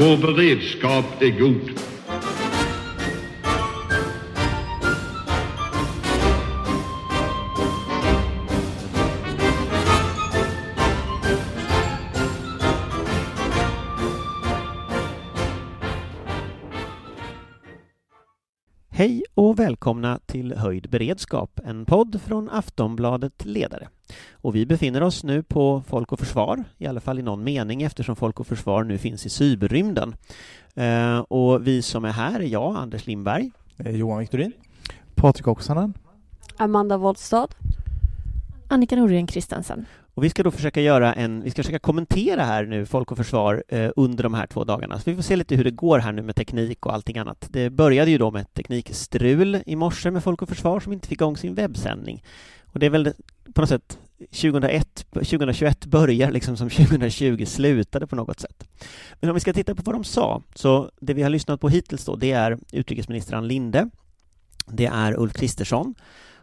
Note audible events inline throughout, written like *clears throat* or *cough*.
Vår beredskap är god. Hej och välkomna till Höjd beredskap, en podd från Aftonbladet Ledare. Och vi befinner oss nu på Folk och Försvar, i alla fall i någon mening eftersom Folk och Försvar nu finns i cyberrymden. Eh, och vi som är här är jag, Anders Lindberg. Johan Victorin. Patrik Oksanen. Amanda Woldstad. Annika Norgren Kristensen. Och vi ska då försöka göra en, vi ska försöka kommentera här nu Folk och Försvar eh, under de här två dagarna. Så vi får se lite hur det går här nu med teknik och allting annat. Det började ju då med ett teknikstrul i morse med Folk och Försvar som inte fick igång sin webbsändning. Och det är väl på något sätt 2001, 2021 börjar liksom som 2020 slutade på något sätt. Men om vi ska titta på vad de sa, så det vi har lyssnat på hittills då, det är utrikesminister Ann Linde, det är Ulf Kristersson,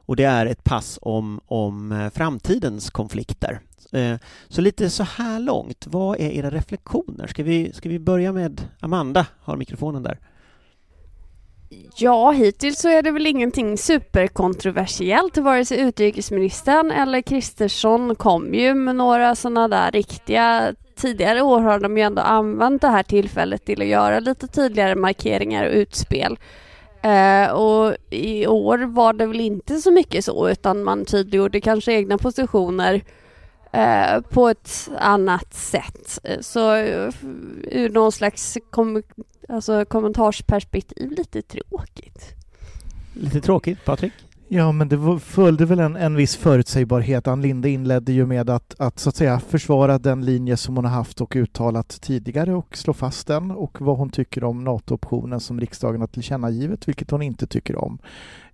och det är ett pass om, om eh, framtidens konflikter. Eh, så lite så här långt, vad är era reflektioner? Ska vi, ska vi börja med Amanda, har mikrofonen där. Ja, hittills så är det väl ingenting superkontroversiellt. Vare sig utrikesministern eller Kristersson kom ju med några sådana där riktiga Tidigare år har de ju ändå använt det här tillfället till att göra lite tydligare markeringar och utspel. Eh, och i år var det väl inte så mycket så utan man tydliggjorde kanske egna positioner eh, på ett annat sätt. Eh, så eh, ur någon slags kom alltså, kommentarsperspektiv lite tråkigt. Lite tråkigt, Patrik? Ja, men det följde väl en, en viss förutsägbarhet. Ann Linde inledde ju med att, att så att säga försvara den linje som hon har haft och uttalat tidigare och slå fast den och vad hon tycker om NATO-optionen som riksdagen har tillkännagivet, vilket hon inte tycker om.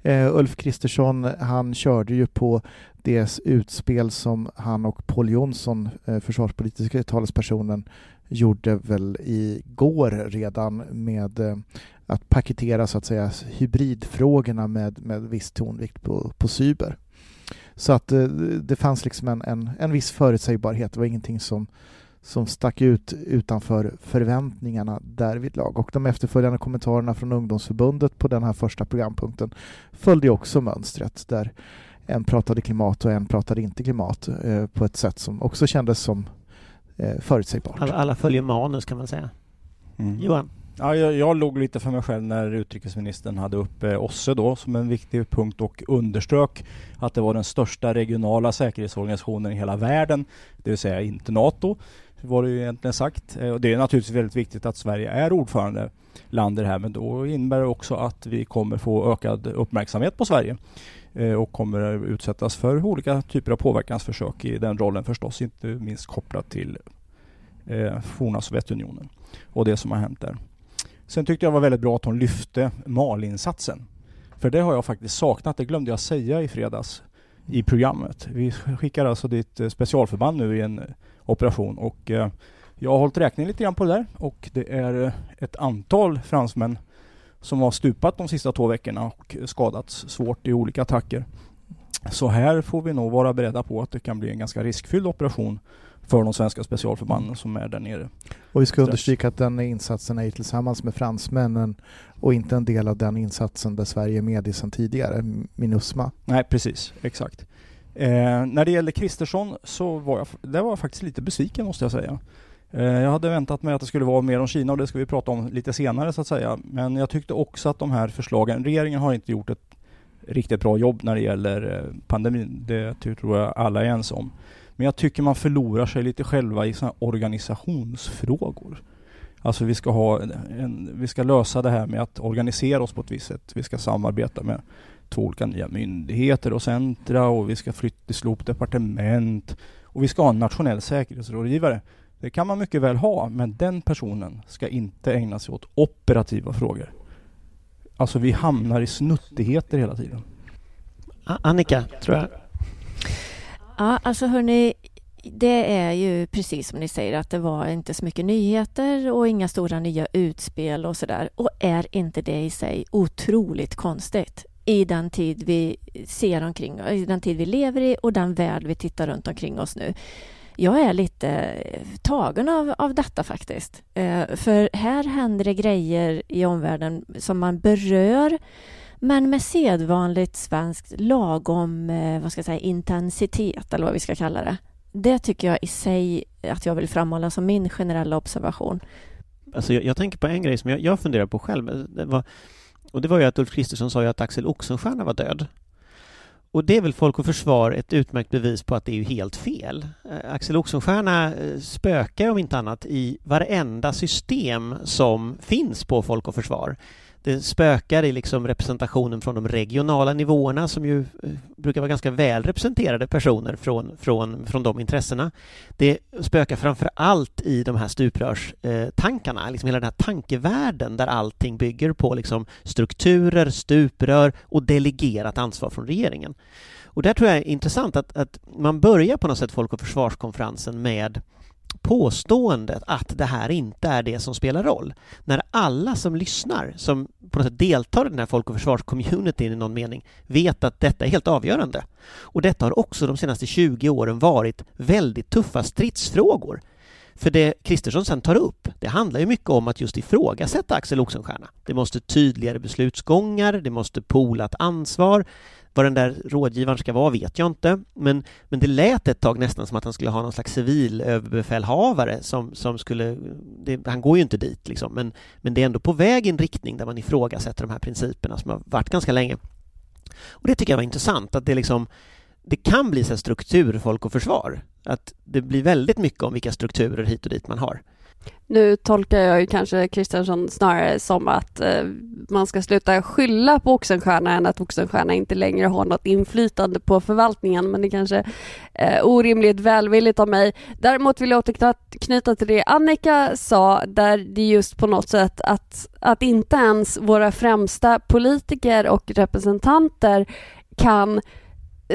Uh, Ulf Kristersson, han körde ju på det utspel som han och Paul Jonsson, eh, försvarspolitiska talespersonen, gjorde väl igår redan med uh, att paketera så att säga hybridfrågorna med, med viss tonvikt på, på cyber. Så att det, det fanns liksom en, en, en viss förutsägbarhet. Det var ingenting som, som stack ut utanför förväntningarna därvidlag. Och de efterföljande kommentarerna från ungdomsförbundet på den här första programpunkten följde också mönstret där en pratade klimat och en pratade inte klimat eh, på ett sätt som också kändes som eh, förutsägbart. Alla, alla följer manus kan man säga. Mm. Johan? Ja, jag, jag låg lite för mig själv när utrikesministern hade upp eh, OSSE då som en viktig punkt och underströk att det var den största regionala säkerhetsorganisationen i hela världen, det vill säga inte NATO var det ju egentligen sagt. Eh, och det är naturligtvis väldigt viktigt att Sverige är ordförande land i det här men då innebär det också att vi kommer få ökad uppmärksamhet på Sverige eh, och kommer utsättas för olika typer av påverkansförsök i den rollen förstås, inte minst kopplat till eh, forna Sovjetunionen och det som har hänt där. Sen tyckte jag det var väldigt bra att hon lyfte Malinsatsen. För det har jag faktiskt saknat, det glömde jag säga i fredags i programmet. Vi skickar alltså dit eh, specialförband nu i en eh, operation och eh, jag har hållit räkning lite grann på det där och det är ett antal fransmän som har stupat de sista två veckorna och skadats svårt i olika attacker. Så här får vi nog vara beredda på att det kan bli en ganska riskfylld operation för de svenska specialförbanden som är där nere. Och vi ska understryka att den insatsen är tillsammans med fransmännen och inte en del av den insatsen där Sverige är med i sedan tidigare, Minusma. Nej, precis, exakt. Eh, när det gäller Kristersson så var jag, det var jag faktiskt lite besviken måste jag säga. Eh, jag hade väntat mig att det skulle vara mer om Kina och det ska vi prata om lite senare så att säga. Men jag tyckte också att de här förslagen, regeringen har inte gjort ett riktigt bra jobb när det gäller eh, pandemin. Det tror jag alla är ens om. Men jag tycker man förlorar sig lite själva i sådana organisationsfrågor. Alltså vi ska, ha en, vi ska lösa det här med att organisera oss på ett visst sätt. Vi ska samarbeta med två olika nya myndigheter och centra och vi ska flytta slå departement och vi ska ha en nationell säkerhetsrådgivare. Det kan man mycket väl ha, men den personen ska inte ägna sig åt operativa frågor. Alltså vi hamnar i snuttigheter hela tiden. Annika, tror jag. Ja, alltså hörni, det är ju precis som ni säger att det var inte så mycket nyheter och inga stora nya utspel och sådär. Och är inte det i sig otroligt konstigt? i den tid vi ser omkring i den tid vi lever i och den värld vi tittar runt omkring oss nu. jag är lite tagen av, av detta faktiskt. Eh, för här händer det grejer i omvärlden som man berör men med sedvanligt svenskt lagom eh, vad ska jag säga, intensitet eller vad vi ska kalla det. Det tycker jag i sig att jag vill framhålla som min generella observation. Alltså jag, jag tänker på en grej som jag, jag funderar på själv. Eh, det var, och det var ju att Ulf Kristersson sa ju att Axel Oxenstierna var död. Och det är väl Folk och Försvar ett utmärkt bevis på att det är ju helt fel. Eh, Axel Oxenstierna spökar om inte annat i varenda system som finns på Folk och Försvar. Det spökar i liksom representationen från de regionala nivåerna som ju eh, brukar vara ganska väl representerade personer från, från, från de intressena. Det spökar framför allt i de här stuprörstankarna, eh, liksom hela den här tankevärlden där allting bygger på liksom strukturer, stuprör och delegerat ansvar från regeringen. Och där tror jag är intressant att, att man börjar på något sätt Folk och försvarskonferensen med påståendet att det här inte är det som spelar roll. När alla som lyssnar, som på något sätt deltar i den här folk och försvarscommunityn i någon mening, vet att detta är helt avgörande. Och detta har också de senaste 20 åren varit väldigt tuffa stridsfrågor. För det Kristersson sen tar upp, det handlar ju mycket om att just ifrågasätta Axel Oxenstierna. Det måste tydligare beslutsgångar, det måste polat ansvar, vad den där rådgivaren ska vara vet jag inte, men, men det lät ett tag nästan som att han skulle ha någon slags civil överbefälhavare som, som skulle... Det, han går ju inte dit, liksom, men, men det är ändå på väg i en riktning där man ifrågasätter de här principerna som har varit ganska länge. Och det tycker jag var intressant, att det liksom det kan bli så struktur, folk och försvar. Att det blir väldigt mycket om vilka strukturer hit och dit man har. Nu tolkar jag ju kanske Kristiansson snarare som att eh, man ska sluta skylla på Oxenstierna än att Oxenstierna inte längre har något inflytande på förvaltningen, men det kanske är eh, orimligt välvilligt av mig. Däremot vill jag återknyta till det Annika sa, där det just på något sätt att, att inte ens våra främsta politiker och representanter kan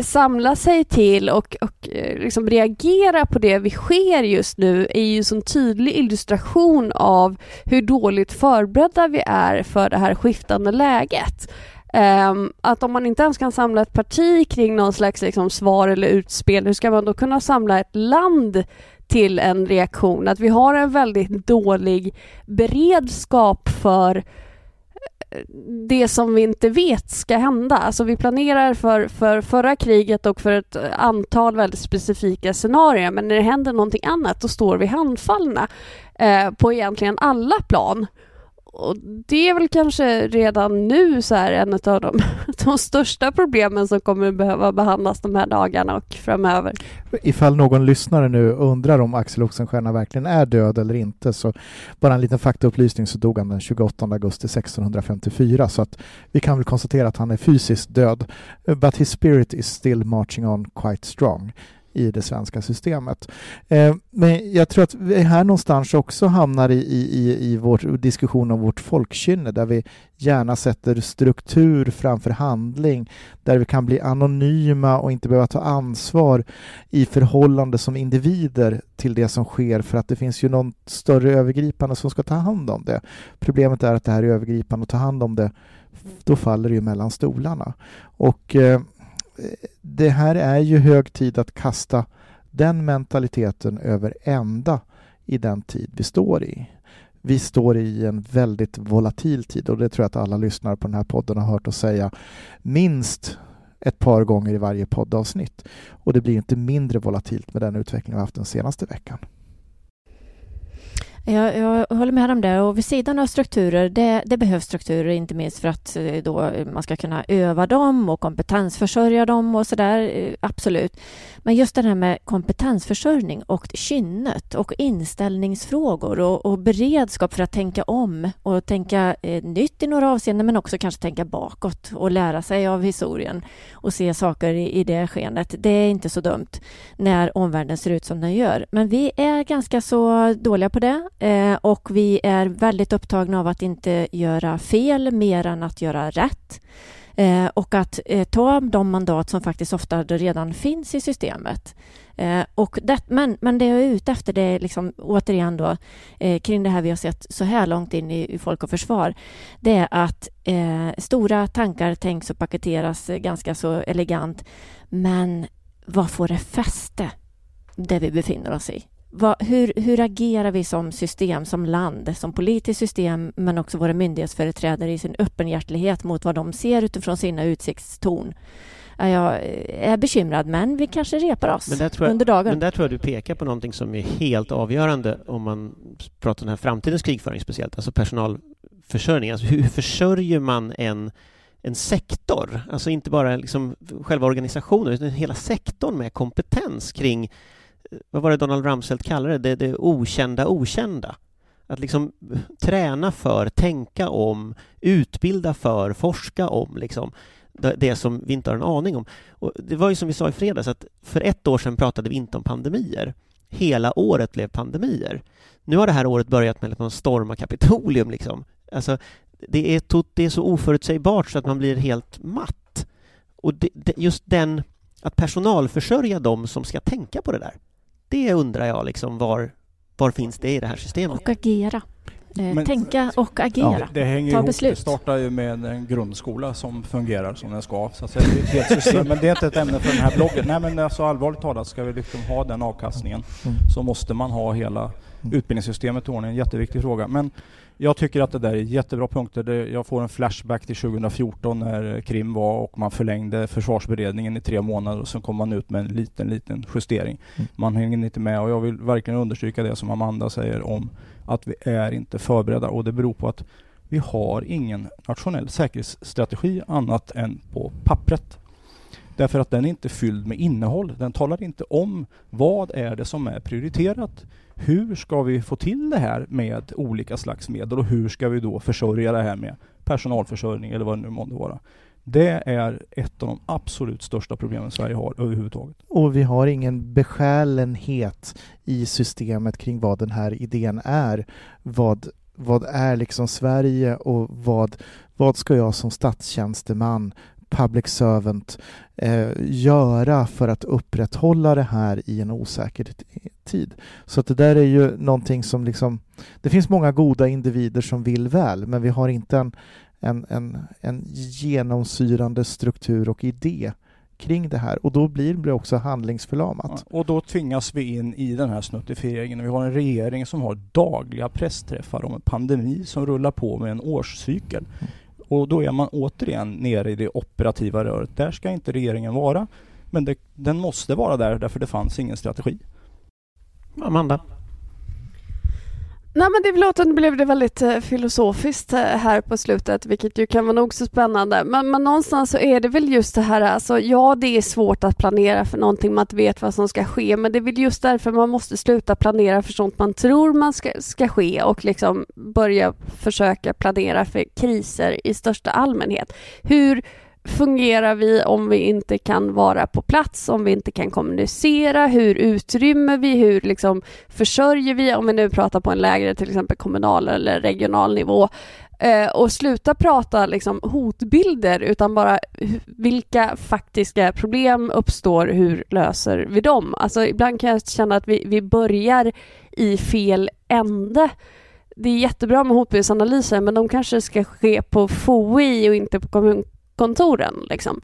samla sig till och, och eh, liksom reagera på det vi sker just nu är ju en tydlig illustration av hur dåligt förberedda vi är för det här skiftande läget. Um, att om man inte ens kan samla ett parti kring någon slags liksom, svar eller utspel, hur ska man då kunna samla ett land till en reaktion? Att vi har en väldigt dålig beredskap för det som vi inte vet ska hända. Alltså vi planerar för, för förra kriget och för ett antal väldigt specifika scenarier men när det händer någonting annat då står vi handfallna eh, på egentligen alla plan och det är väl kanske redan nu så här en av de, *laughs* de största problemen som kommer behöva behandlas de här dagarna och framöver. Ifall någon lyssnare nu undrar om Axel Oxenstierna verkligen är död eller inte så bara en liten faktaupplysning så dog han den 28 augusti 1654 så att vi kan väl konstatera att han är fysiskt död. But his spirit is still marching on quite strong i det svenska systemet. Eh, men jag tror att vi här någonstans också hamnar i, i, i vår diskussion om vårt folkkynne där vi gärna sätter struktur framför handling, där vi kan bli anonyma och inte behöva ta ansvar i förhållande som individer till det som sker för att det finns ju någon större övergripande som ska ta hand om det. Problemet är att det här är övergripande och ta hand om det, då faller det ju mellan stolarna. Och eh, det här är ju hög tid att kasta den mentaliteten över ända i den tid vi står i. Vi står i en väldigt volatil tid och det tror jag att alla lyssnare på den här podden har hört oss säga minst ett par gånger i varje poddavsnitt. Och det blir inte mindre volatilt med den utveckling vi haft den senaste veckan. Jag, jag håller med om det. Och vid sidan av strukturer, det, det, behövs strukturer inte minst för att eh, då man ska kunna öva dem och kompetensförsörja dem och sådär. Eh, absolut. Men just det här med kompetensförsörjning och kynnet och inställningsfrågor och, och beredskap för att tänka om och tänka eh, nytt i några avseenden men också kanske tänka bakåt och lära sig av historien och se saker i, i det skenet. Det är inte så dumt när omvärlden ser ut som den gör. Men vi är ganska så dåliga på det Eh, och vi är väldigt upptagna av att inte göra fel mer än att göra rätt. Eh, och att eh, ta de mandat som faktiskt ofta redan finns i systemet. Och det, men, men det jag är ute efter det är liksom, återigen då, kring det här vi har sett så här långt in i, i Folk och Försvar. Det är att eh, stora tankar tänks och paketeras ganska så elegant. Men vad får det fäste det vi befinner oss i. Vad, hur, hur agerar vi som system, som land, som politiskt system, men också våra myndighetsföreträdare i sin öppenhjärtlighet mot vad de ser utifrån sina utsiktstorn? Jag är bekymrad, men vi kanske repar oss jag, under dagen. men där tror jag du pekar på någonting som är helt avgörande om man pratar om den här framtidens krigföring speciellt, alltså personalförsörjning. Alltså hur försörjer man en, en sektor, alltså inte bara liksom själva organisationen, utan hela sektorn med kompetens kring, vad var det Donald Rumsfeld kallade det, det, det okända okända. Att liksom träna för, tänka om, utbilda för, forska om liksom det som vi inte har en aning om. Och det var ju som vi sa i fredags att för ett år sedan pratade vi inte om pandemier. Hela året blev pandemier. Nu har det här året börjat med att man stormar Kapitolium liksom. Alltså, det är, tot, det är så oförutsägbart så att man blir helt matt. Och det, det, just den, att personalförsörja dem som ska tänka på det där, det undrar jag liksom var, var finns det i det här systemet? Och agera. Eh, Men- tänka och agera. Ja, det hänger Ta ihop. beslut. Det startar ju med en grundskola som fungerar som den ska. Så att säga, det är ett system. Men det är inte ett ämne för den här bloggen. Nej men alltså allvarligt talat, ska vi liksom ha den avkastningen Mm. så måste man ha hela utbildningssystemet i ordning. En jätteviktig fråga. Men jag tycker att det där är jättebra punkter. Det, jag får en flashback till 2014 när Krim var och man förlängde försvarsberedningen i tre månader och så kom man ut med en liten, liten justering. Mm. Man hänger inte med och jag vill verkligen understryka det som Amanda säger om att vi är inte förberedda och det beror på att vi har ingen nationell säkerhetsstrategi annat än på pappret. Därför att den är inte fylld med innehåll. Den talar inte om vad är det som är prioriterat. Hur ska vi få till det här med olika slags medel och hur ska vi då försörja det här med personalförsörjning eller vad det nu månde vara. Det är ett av de absolut största problemen Sverige har överhuvudtaget. Och vi har ingen besjälenhet i systemet kring vad den här idén är. Vad, vad är liksom Sverige och vad, vad ska jag som statstjänsteman, public servant, eh, göra för att upprätthålla det här i en osäker tid? Så att det där är ju någonting som liksom... Det finns många goda individer som vill väl, men vi har inte en, en, en, en genomsyrande struktur och idé kring det här och då blir det också handlingsförlamat. Ja, och då tvingas vi in i den här snuttifieringen. Vi har en regering som har dagliga pressträffar om en pandemi som rullar på med en årscykel. Och då är man återigen nere i det operativa röret. Där ska inte regeringen vara. Men det, den måste vara där därför det fanns ingen strategi. Amanda? Nej men det låter blev det väldigt eh, filosofiskt eh, här på slutet, vilket ju kan vara nog så spännande. Men, men någonstans så är det väl just det här, alltså ja det är svårt att planera för någonting man inte vet vad som ska ske, men det är väl just därför man måste sluta planera för sånt man tror man ska, ska ske och liksom börja försöka planera för kriser i största allmänhet. Hur fungerar vi om vi inte kan vara på plats, om vi inte kan kommunicera? Hur utrymmer vi? Hur liksom försörjer vi? Om vi nu pratar på en lägre, till exempel kommunal eller regional nivå. Eh, och sluta prata liksom hotbilder utan bara vilka faktiska problem uppstår, hur löser vi dem? Alltså ibland kan jag känna att vi, vi börjar i fel ände. Det är jättebra med hotbildsanalyser men de kanske ska ske på FOI och inte på kommun kontoren. Liksom.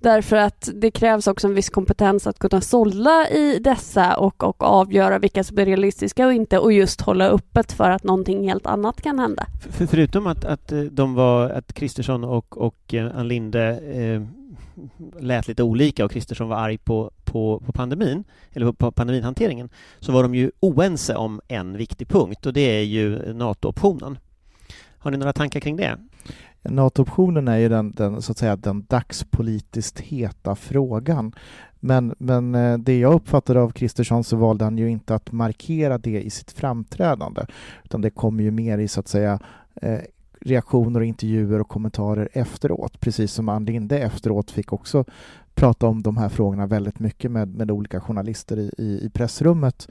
Därför att det krävs också en viss kompetens att kunna sålla i dessa och, och avgöra vilka som är realistiska och inte och just hålla öppet för att någonting helt annat kan hända. För, förutom att, att eh, de var, att Kristersson och, och eh, Ann Linde eh, lät lite olika och Kristersson var arg på, på, på pandemin, eller på pandeminhanteringen, så var de ju oense om en viktig punkt och det är ju NATO-optionen. Har ni några tankar kring det? NATO-optionen är ju den, den, så att säga, den dagspolitiskt heta frågan. Men, men eh, det jag uppfattade av Kristersson så valde han ju inte att markera det i sitt framträdande, utan det kommer ju mer i så att säga eh, reaktioner och intervjuer och kommentarer efteråt, precis som Ann Linde efteråt fick också prata om de här frågorna väldigt mycket med, med olika journalister i, i, i pressrummet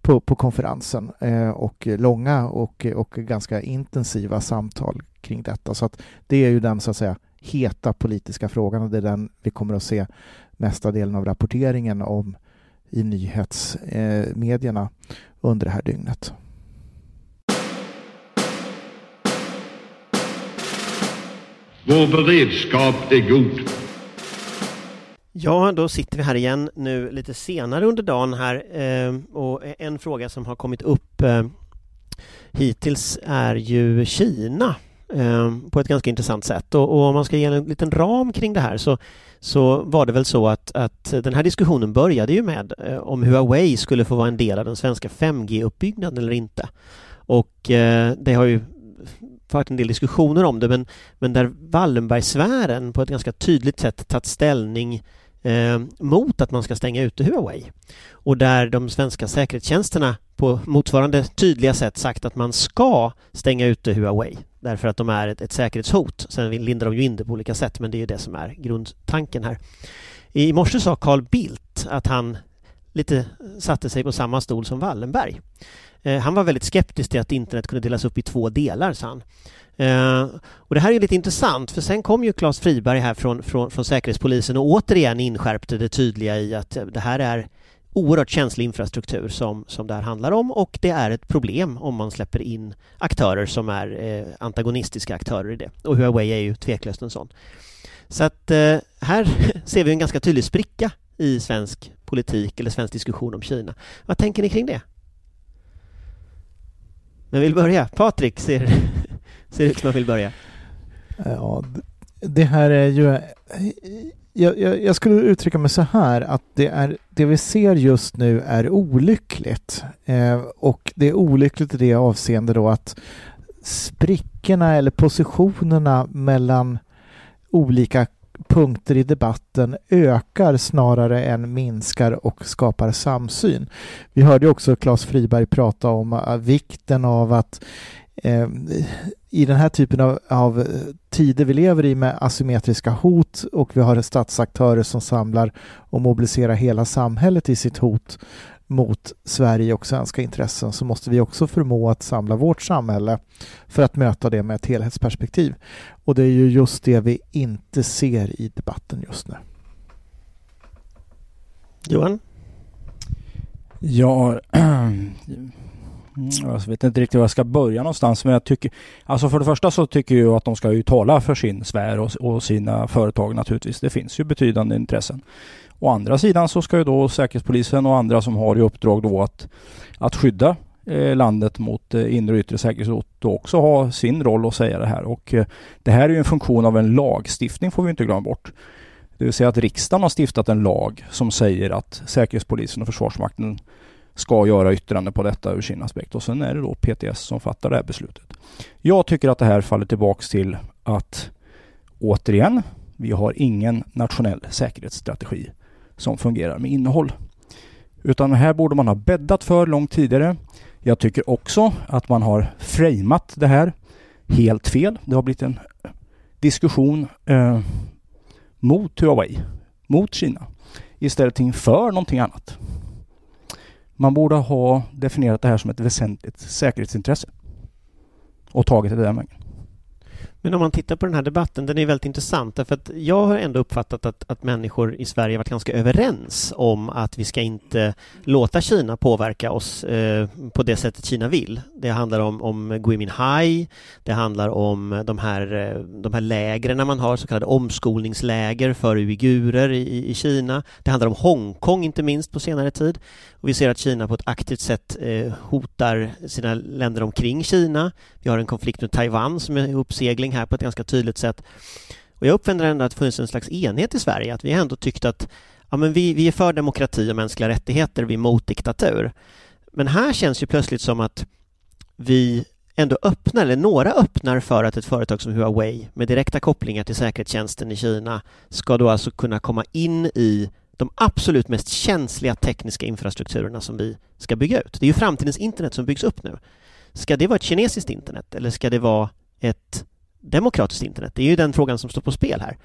på, på konferensen eh, och långa och, och ganska intensiva samtal kring detta. Så att det är ju den så att säga heta politiska frågan och det är den vi kommer att se mesta delen av rapporteringen om i nyhetsmedierna eh, under det här dygnet. Vår beredskap är god. Ja, då sitter vi här igen nu lite senare under dagen här eh, och en fråga som har kommit upp eh, hittills är ju Kina eh, på ett ganska intressant sätt och, och, om man ska ge en liten ram kring det här så, så var det väl så att, att den här diskussionen började ju med eh, om Huawei skulle få vara en del av den svenska 5G-uppbyggnaden eller inte. Och eh, det har ju varit en del diskussioner om det men, men där Wallenbergsfären på ett ganska tydligt sätt tagit ställning eh, mot att man ska stänga ute Huawei. Och där de svenska säkerhetstjänsterna på motsvarande tydliga sätt sagt att man ska stänga ute Huawei därför att de är ett, ett säkerhetshot. Sen lindar de ju in det på olika sätt men det är ju det som är grundtanken här. I morse sa Carl Bildt att han lite satte sig på samma stol som Wallenberg. Eh, han var väldigt skeptisk till att internet kunde delas upp i två delar, sa han. Eh, och det här är lite intressant för sen kom ju Claes Friberg här från, från, från Säkerhetspolisen och återigen inskärpte det tydliga i att eh, det här är oerhört känslig infrastruktur som, som det här handlar om och det är ett problem om man släpper in aktörer som är eh, antagonistiska aktörer i det. Och Huawei är ju tveklöst en sån. Så att eh, här *laughs* ser vi en ganska tydlig spricka i svensk politik eller svensk diskussion om Kina. Vad tänker ni kring det? Men vill börja? Patrik ser, *laughs* ser ut som han vill börja. Ja, det här är ju... Jag, jag, jag, skulle uttrycka mig så här att det, är, det vi ser just nu är olyckligt. Eh, och det är olyckligt i det avseende då att sprickorna eller positionerna mellan olika punkter i debatten ökar snarare än minskar och skapar samsyn. Vi hörde också Claes Friberg prata om eh, vikten av att eh, i den här typen av, av, tider vi lever i med asymmetriska hot och vi har statsaktörer som samlar och mobiliserar hela samhället i sitt hot mot Sverige och svenska intressen så måste vi också förmå att samla vårt samhälle för att möta det med ett helhetsperspektiv. Och det är ju just det vi inte ser i debatten just nu. Johan? Ja, *clears throat* jag vet inte riktigt var jag ska börja någonstans men jag tycker Alltså för det första så tycker jag att de ska ju tala för sin sfär och, och sina företag naturligtvis. Det finns ju betydande intressen. Å andra sidan så ska ju då Säkerhetspolisen och andra som har i uppdrag då att, att skydda eh, landet mot eh, inre och yttre säkerhetshot då också ha sin roll att säga det här. Och eh, det här är ju en funktion av en lagstiftning får vi inte glömma bort. Det vill säga att riksdagen har stiftat en lag som säger att Säkerhetspolisen och Försvarsmakten ska göra yttrande på detta ur sin aspekt och sen är det då PTS som fattar det här beslutet. Jag tycker att det här faller tillbaks till att återigen, vi har ingen nationell säkerhetsstrategi som fungerar med innehåll. Utan här borde man ha bäddat för långt tidigare. Jag tycker också att man har framat det här helt fel. Det har blivit en diskussion eh, mot Huawei, mot Kina, istället för någonting annat. Man borde ha definierat det här som ett väsentligt säkerhetsintresse och tagit det den vägen. Men om man tittar på den här debatten, den är väldigt intressant därför att jag har ändå uppfattat att, att människor i Sverige varit ganska överens om att vi ska inte låta Kina påverka oss eh, på det sättet Kina vill. Det handlar om, om Gui Minhai, det handlar om de här, eh, de här lägren man har, så kallade omskolningsläger för uigurer i, i Kina. Det handlar om Hongkong inte minst på senare tid. Och vi ser att Kina på ett aktivt sätt eh, hotar sina länder omkring Kina. Vi har en konflikt med Taiwan som är i uppsegling här på ett ganska tydligt sätt. Och jag uppfattar ändå att det funnits en slags enhet i Sverige, att vi ändå tyckt att ja, men vi, vi är för demokrati och mänskliga rättigheter, vi är mot diktatur. Men här känns ju plötsligt som att vi ändå öppnar, eller några öppnar för att ett företag som Huawei med direkta kopplingar till säkerhetstjänsten i Kina ska då alltså kunna komma in i de absolut mest känsliga tekniska infrastrukturerna som vi ska bygga ut. Det är ju framtidens internet som byggs upp nu. Ska det vara ett kinesiskt internet eller ska det vara ett demokratiskt internet? Det är ju den frågan som står på spel här.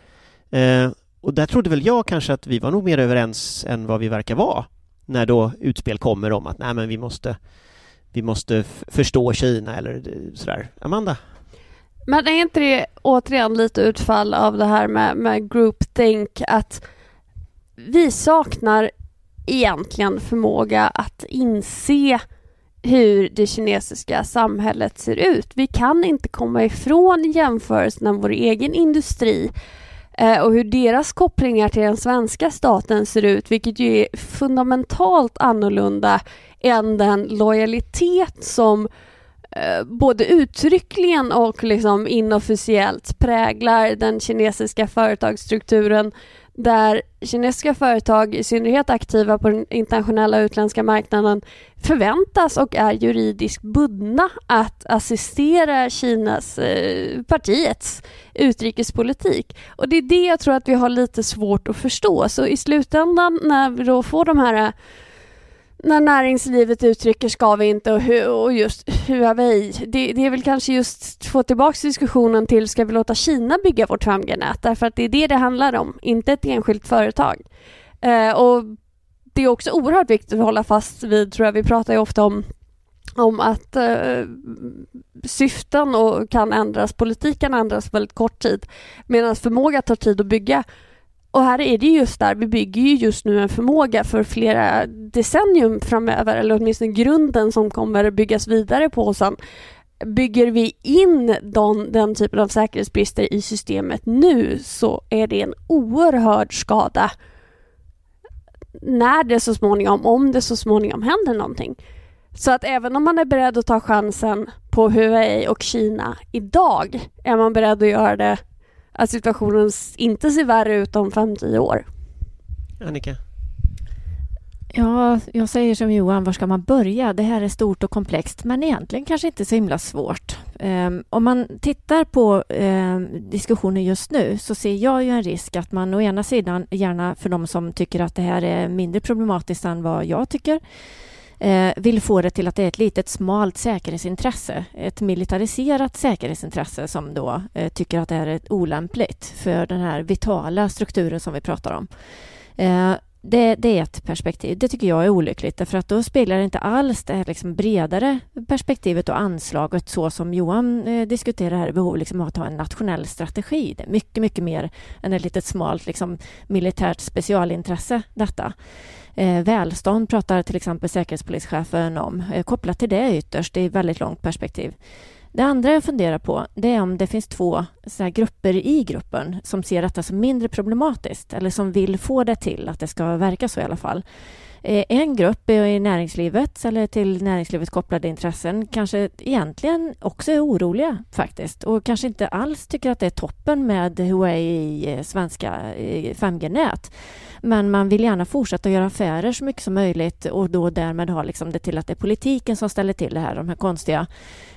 Eh, och där trodde väl jag kanske att vi var nog mer överens än vad vi verkar vara när då utspel kommer om att nej men vi måste vi måste förstå Kina eller sådär. Amanda? Men är inte det återigen lite utfall av det här med, med groupthink att vi saknar egentligen förmåga att inse hur det kinesiska samhället ser ut. Vi kan inte komma ifrån jämförelsen av vår egen industri eh, och hur deras kopplingar till den svenska staten ser ut, vilket ju är fundamentalt annorlunda än den lojalitet som eh, både uttryckligen och liksom inofficiellt präglar den kinesiska företagsstrukturen där kinesiska företag, i synnerhet aktiva på den internationella utländska marknaden, förväntas och är juridiskt bundna att assistera Kinas, eh, partiets utrikespolitik. Och det är det jag tror att vi har lite svårt att förstå. Så i slutändan när vi då får de här när näringslivet uttrycker ska vi inte och, hu, och just Huawei. Det, det är väl kanske just få tillbaka diskussionen till ska vi låta Kina bygga vårt 5G-nät? Därför att det är det det handlar om, inte ett enskilt företag. Eh, och det är också oerhört viktigt att hålla fast vid, tror jag, vi pratar ju ofta om om att eh, syften och kan ändras, politiken ändras på väldigt kort tid medan förmåga tar tid att bygga och här är det just där, vi bygger ju just nu en förmåga för flera decennium framöver, eller åtminstone grunden som kommer byggas vidare på sen. Bygger vi in den, den typen av säkerhetsbrister i systemet nu så är det en oerhörd skada när det så småningom, om det så småningom händer någonting. Så att även om man är beredd att ta chansen på Huawei och Kina idag är man beredd att göra det att situationen inte ser värre ut om 5-10 år. Annika? Ja, jag säger som Johan, var ska man börja? Det här är stort och komplext, men egentligen kanske inte så himla svårt. Um, om man tittar på um, diskussionen just nu så ser jag ju en risk att man å ena sidan, gärna för de som tycker att det här är mindre problematiskt än vad jag tycker, eh, vill få det till att det är ett litet smalt säkerhetsintresse. Ett militariserat säkerhetsintresse som då eh, tycker att det är olämpligt för den här vitala strukturen som vi pratar om. Eh, det, det, är ett perspektiv. Det tycker jag är olyckligt därför att då speglar det inte alls det här liksom bredare perspektivet och anslaget så som Johan eh, diskuterar här, behov liksom av att ha en nationell strategi. Det är mycket, mycket mer än ett litet smalt liksom, militärt specialintresse detta. Eh, välstånd pratar till exempel säkerhetspolischefen om, eh, kopplat till det ytterst i väldigt långt perspektiv. Det andra jag funderar på det är om det finns två så grupper i gruppen som ser detta som mindre problematiskt eller som vill få det till att det ska verka så i alla fall. Eh, en grupp i näringslivet eller till näringslivet kopplade intressen kanske egentligen också är oroliga faktiskt och kanske inte alls tycker att det är toppen med Huawei i eh, svenska 5G-nät. Men man vill gärna fortsätta göra affärer så mycket som möjligt och då därmed ha liksom det till att det är politiken som ställer till det här, de här konstiga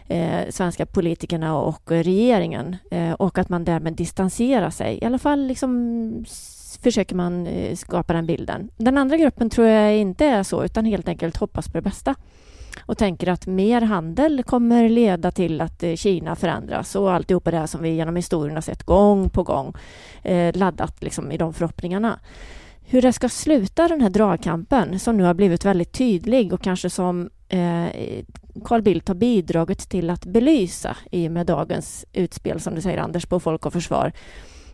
eh, svenska politikerna och regeringen eh, och att man därmed distanserar sig. I alla fall liksom försöker man eh, skapa den bilden. Den andra gruppen tror jag inte är så, utan helt enkelt hoppas på det bästa och tänker att mer handel kommer leda till att eh, Kina förändras och alltihopa det här som vi genom historien har sett gång på gång eh, laddat liksom i de förhoppningarna. Hur det ska sluta den här dragkampen som nu har blivit väldigt tydlig och kanske som eh, Carl Bildt har bidragit till att belysa i och med dagens utspel, som du säger Anders, på Folk och Försvar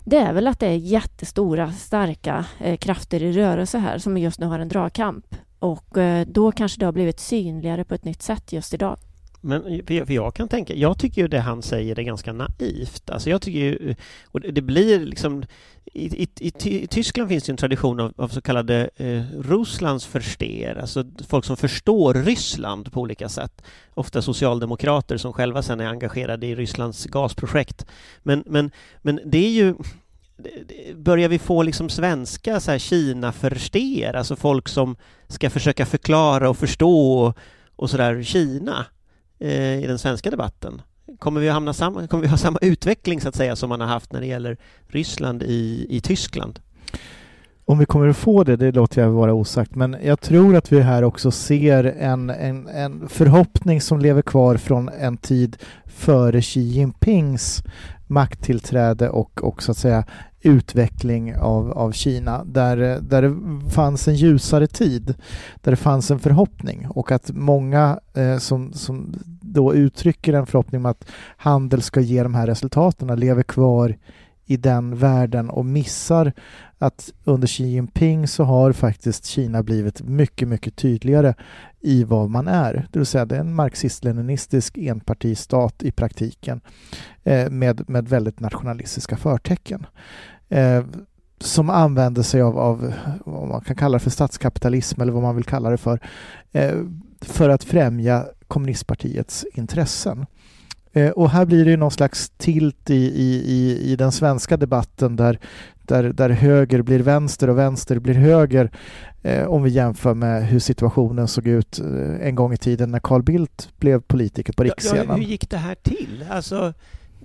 det är väl att det är jättestora, starka eh, krafter i rörelse här som just nu har en dragkamp. Och eh, då kanske det har blivit synligare på ett nytt sätt just idag. Men för jag kan tänka, jag tycker ju det han säger är ganska naivt. Alltså jag tycker ju, och det blir liksom, i, i, i Tyskland finns det en tradition av, av så kallade eh, Russlands förster, alltså folk som förstår Ryssland på olika sätt. Ofta socialdemokrater som själva sen är engagerade i Rysslands gasprojekt. Men, men, men det är ju Börjar vi få liksom svenska så här Kina-förster, alltså folk som ska försöka förklara och förstå och, och sådär Kina? Eh, i den svenska debatten? Kommer vi, att hamna samma, kommer vi ha samma utveckling så att säga som man har haft när det gäller Ryssland i, i Tyskland? Om vi kommer att få det, det låter jag vara osagt, men jag tror att vi här också ser en, en, en förhoppning som lever kvar från en tid före Xi Jinpings makttillträde och, och så att säga utveckling av, av Kina där, där det fanns en ljusare tid, där det fanns en förhoppning och att många eh, som, som då uttrycker en förhoppning om att handel ska ge de här resultaten lever kvar i den världen och missar att under Xi Jinping så har faktiskt Kina blivit mycket, mycket tydligare i vad man är. Det vill säga det är en marxist-leninistisk enpartistat i praktiken eh, med, med väldigt nationalistiska förtecken. eh, som använder sig av, av vad man kan kalla det för statskapitalism eller vad man vill kalla det för, eh, för att främja kommunistpartiets intressen. Eh, och här blir det någon slags tilt i, i, i, den svenska debatten där, där, där höger blir vänster och vänster blir höger eh, om vi jämför med hur situationen såg ut eh, en gång i tiden när Carl Bildt blev politiker på riksscenen. Ja, hur gick det här till? Alltså,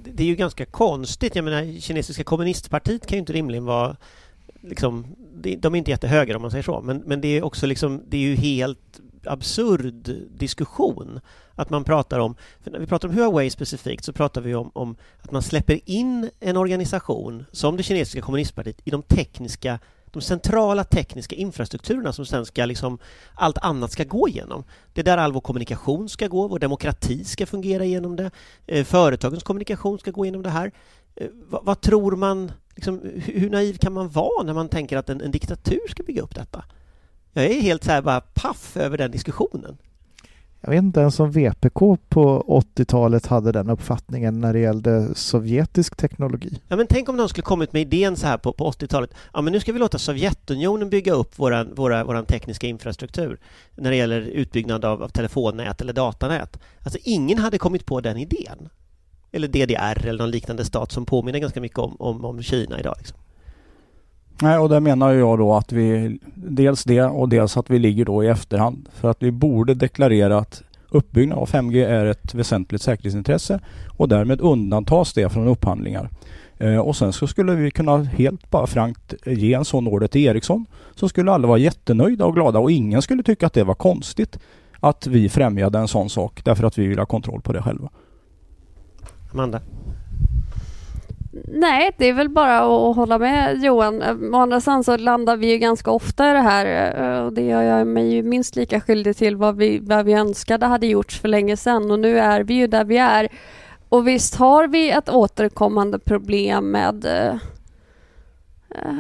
det är ju ganska konstigt. Jag menar, kinesiska kommunistpartiet kan ju inte rimligen vara liksom, de är inte jättehöger om man säger så, men, men det är också liksom, det är ju helt absurd diskussion att man pratar om, när vi pratar om Huawei specifikt så pratar vi om, om, att man släpper in en organisation som det kinesiska kommunistpartiet i de tekniska de centrala tekniska infrastrukturerna som sen ska liksom allt annat ska gå igenom. Det är där all vår kommunikation ska gå, vår demokrati ska fungera genom det, eh, företagens kommunikation ska gå igenom det här. Eh, vad, vad, tror man, liksom, hur naiv kan man vara när man tänker att en, en diktatur ska bygga upp detta? Jag är helt så här bara paff över den diskussionen. Jag vet inte ens om VPK på 80-talet hade den uppfattningen när det gällde sovjetisk teknologi. Ja, men tänk om de skulle kommit med idén så här på, på 80-talet. Ja, men nu ska vi låta Sovjetunionen bygga upp våran, våra, våran tekniska infrastruktur när det gäller utbyggnad av, av telefonnät eller datanät. Alltså, ingen hade kommit på den idén. Eller DDR eller någon liknande stat som påminner ganska mycket om, om, om Kina idag. Liksom. Nej, och det menar jag då att vi dels det och dels att vi ligger då i efterhand. För att vi borde deklarera att uppbyggnad av 5G är ett väsentligt säkerhetsintresse och därmed undantas det från upphandlingar. Eh, och sen så skulle vi kunna helt bara frankt ge en sån order till Ericsson. Så skulle alla vara jättenöjda och glada och ingen skulle tycka att det var konstigt att vi främjade en sån sak därför att vi vill ha kontroll på det själva. Amanda? Nej, det är väl bara att hålla med Johan. Å andra sidan så landar vi ju ganska ofta i det här eh, och det gör jag mig ju minst lika skyldig till vad vi, vad vi önskade hade gjorts för länge sedan och nu är vi ju där vi är. Och visst har vi ett återkommande problem med eh, eh,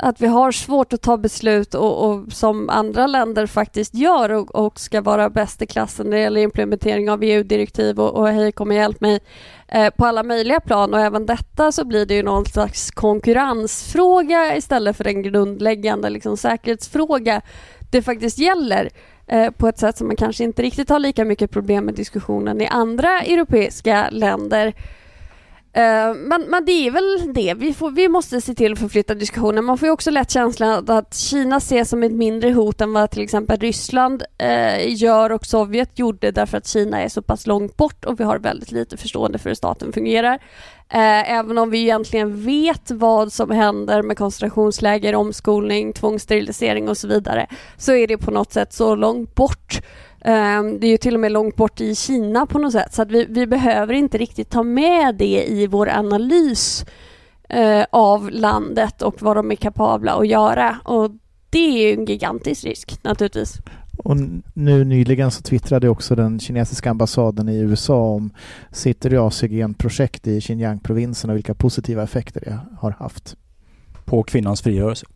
att vi har svårt att ta beslut och, och som andra länder faktiskt gör och, och, ska vara bäst i klassen när det gäller implementering av EU-direktiv och, och hej kom och hjälp mig eh, på alla möjliga plan. Och även detta så blir det ju någon slags konkurrensfråga istället för en grundläggande liksom, säkerhetsfråga. Det faktiskt gäller eh, på ett sätt som man kanske inte riktigt har lika mycket problem med diskussionen i andra europeiska länder. Eh, men, men det är väl det. Vi, får, vi måste se till att förflytta diskussionen. Man får ju också lätt känslan att Kina ses som ett mindre hot än vad till exempel Ryssland eh, gör och Sovjet gjorde därför att Kina är så pass långt bort och vi har väldigt lite förstående för hur staten fungerar. Eh, även om vi egentligen vet vad som händer med koncentrationsläger, omskolning, tvångssterilisering och så vidare så är det på något sätt så långt bort Ehm, det är ju till och med långt bort i Kina på något sätt så att vi, vi behöver inte riktigt ta med det i vår analys eh, av landet och vad de är kapabla att göra. Och det är ju en gigantisk risk naturligtvis. Och nu nyligen så twittrade också den kinesiska ambassaden i USA om sitt RIACGen-projekt i Xinjiang-provinsen och vilka positiva effekter det har haft. På kvinnans frigörelse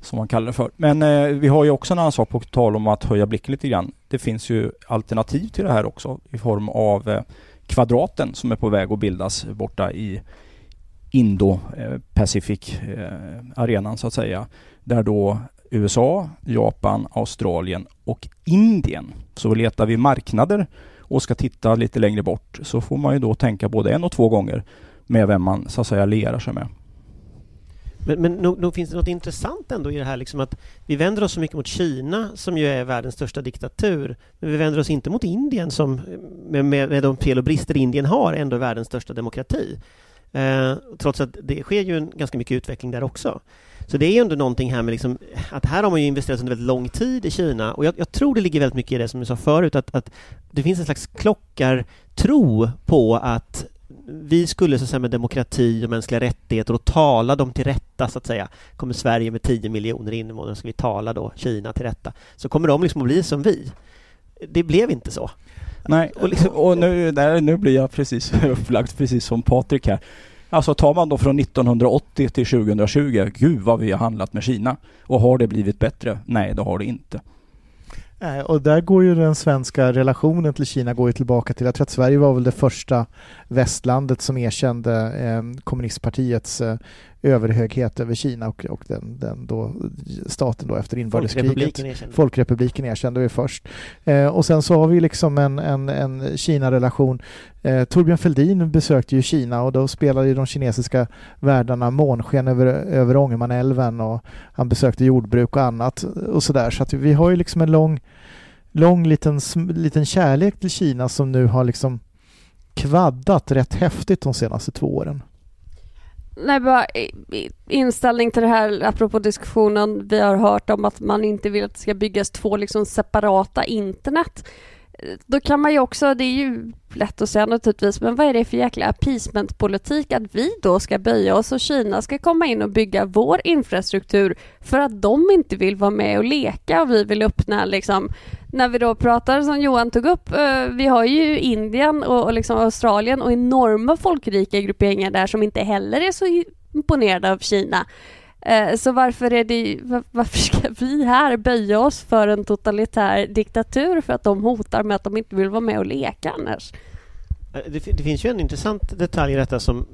som man kallar det för. Men eh, vi har ju också en annan sak på tal om att höja blicken lite grann. Det finns ju alternativ till det här också i form av eh, kvadraten som är på väg att bildas borta i Indo-Pacific-arenan eh, så att säga. Där då USA, Japan, Australien och Indien. Så letar vi marknader och ska titta lite längre bort så får man ju då tänka både en och två gånger med vem man så att säga lerar sig med. Men, men nog, nog, finns det något intressant ändå i det här liksom att vi vänder oss så mycket mot Kina som ju är världens största diktatur. Men vi vänder oss inte mot Indien som med, med, med de fel och brister Indien har ändå är världens största demokrati. Eh, trots att det sker ju en, ganska mycket utveckling där också. Så det är ju ändå någonting här med liksom, att här har man ju investerat under väldigt lång tid i Kina och jag, jag tror det ligger väldigt mycket i det som du sa förut att, att det finns en slags klockartro på att vi skulle så att säga, med demokrati och mänskliga rättigheter och tala dem till rätta så att säga. Kommer Sverige med 10 miljoner invånare ska vi tala då Kina till rätta. Så kommer de liksom att bli som vi. Det blev inte så. Nej, och, liksom, och nu, där, nu blir jag precis *laughs* upplagd precis som Patrik här. Alltså tar man då från 1980 till 2020, gud vad vi har handlat med Kina. Och har det blivit bättre? Nej, det har det inte. Eh, och där går ju den svenska relationen till Kina går ju tillbaka till, jag tror att Sverige var väl det första västlandet som erkände eh, kommunistpartiets eh, överhöghet över Kina och, och den, den då, staten då efter inbördeskriget. Folkrepubliken erkände. Folkrepubliken erkände vi först. Eh, och sen så har vi liksom en, en, en Kina-relation. Eh, Torbjörn Fälldin besökte ju Kina och då spelade ju de kinesiska världarna månsken över, över Ångermanälven och han besökte jordbruk och annat och sådär. Så att vi har ju liksom en lång, lång liten, liten kärlek till Kina som nu har liksom kvaddat rätt häftigt de senaste två åren. Nej, bara inställning till det här apropå diskussionen vi har hört om att man inte vill att det ska byggas två liksom separata internet. Då kan man ju också, det är ju lätt att säga naturligtvis, men vad är det för jäkla appeasementpolitik att vi då ska böja oss och Kina ska komma in och bygga vår infrastruktur för att de inte vill vara med och leka och vi vill öppna liksom när vi då pratar som Johan tog upp, eh, vi har ju Indien och, och liksom Australien och enorma folkrika grupperingar där som inte heller är så imponerade av Kina. Eh, så varför, är det, varför ska vi här böja oss för en totalitär diktatur för att de hotar med att de inte vill vara med och leka annars? Eh, det, det finns ju en intressant detalj i detta som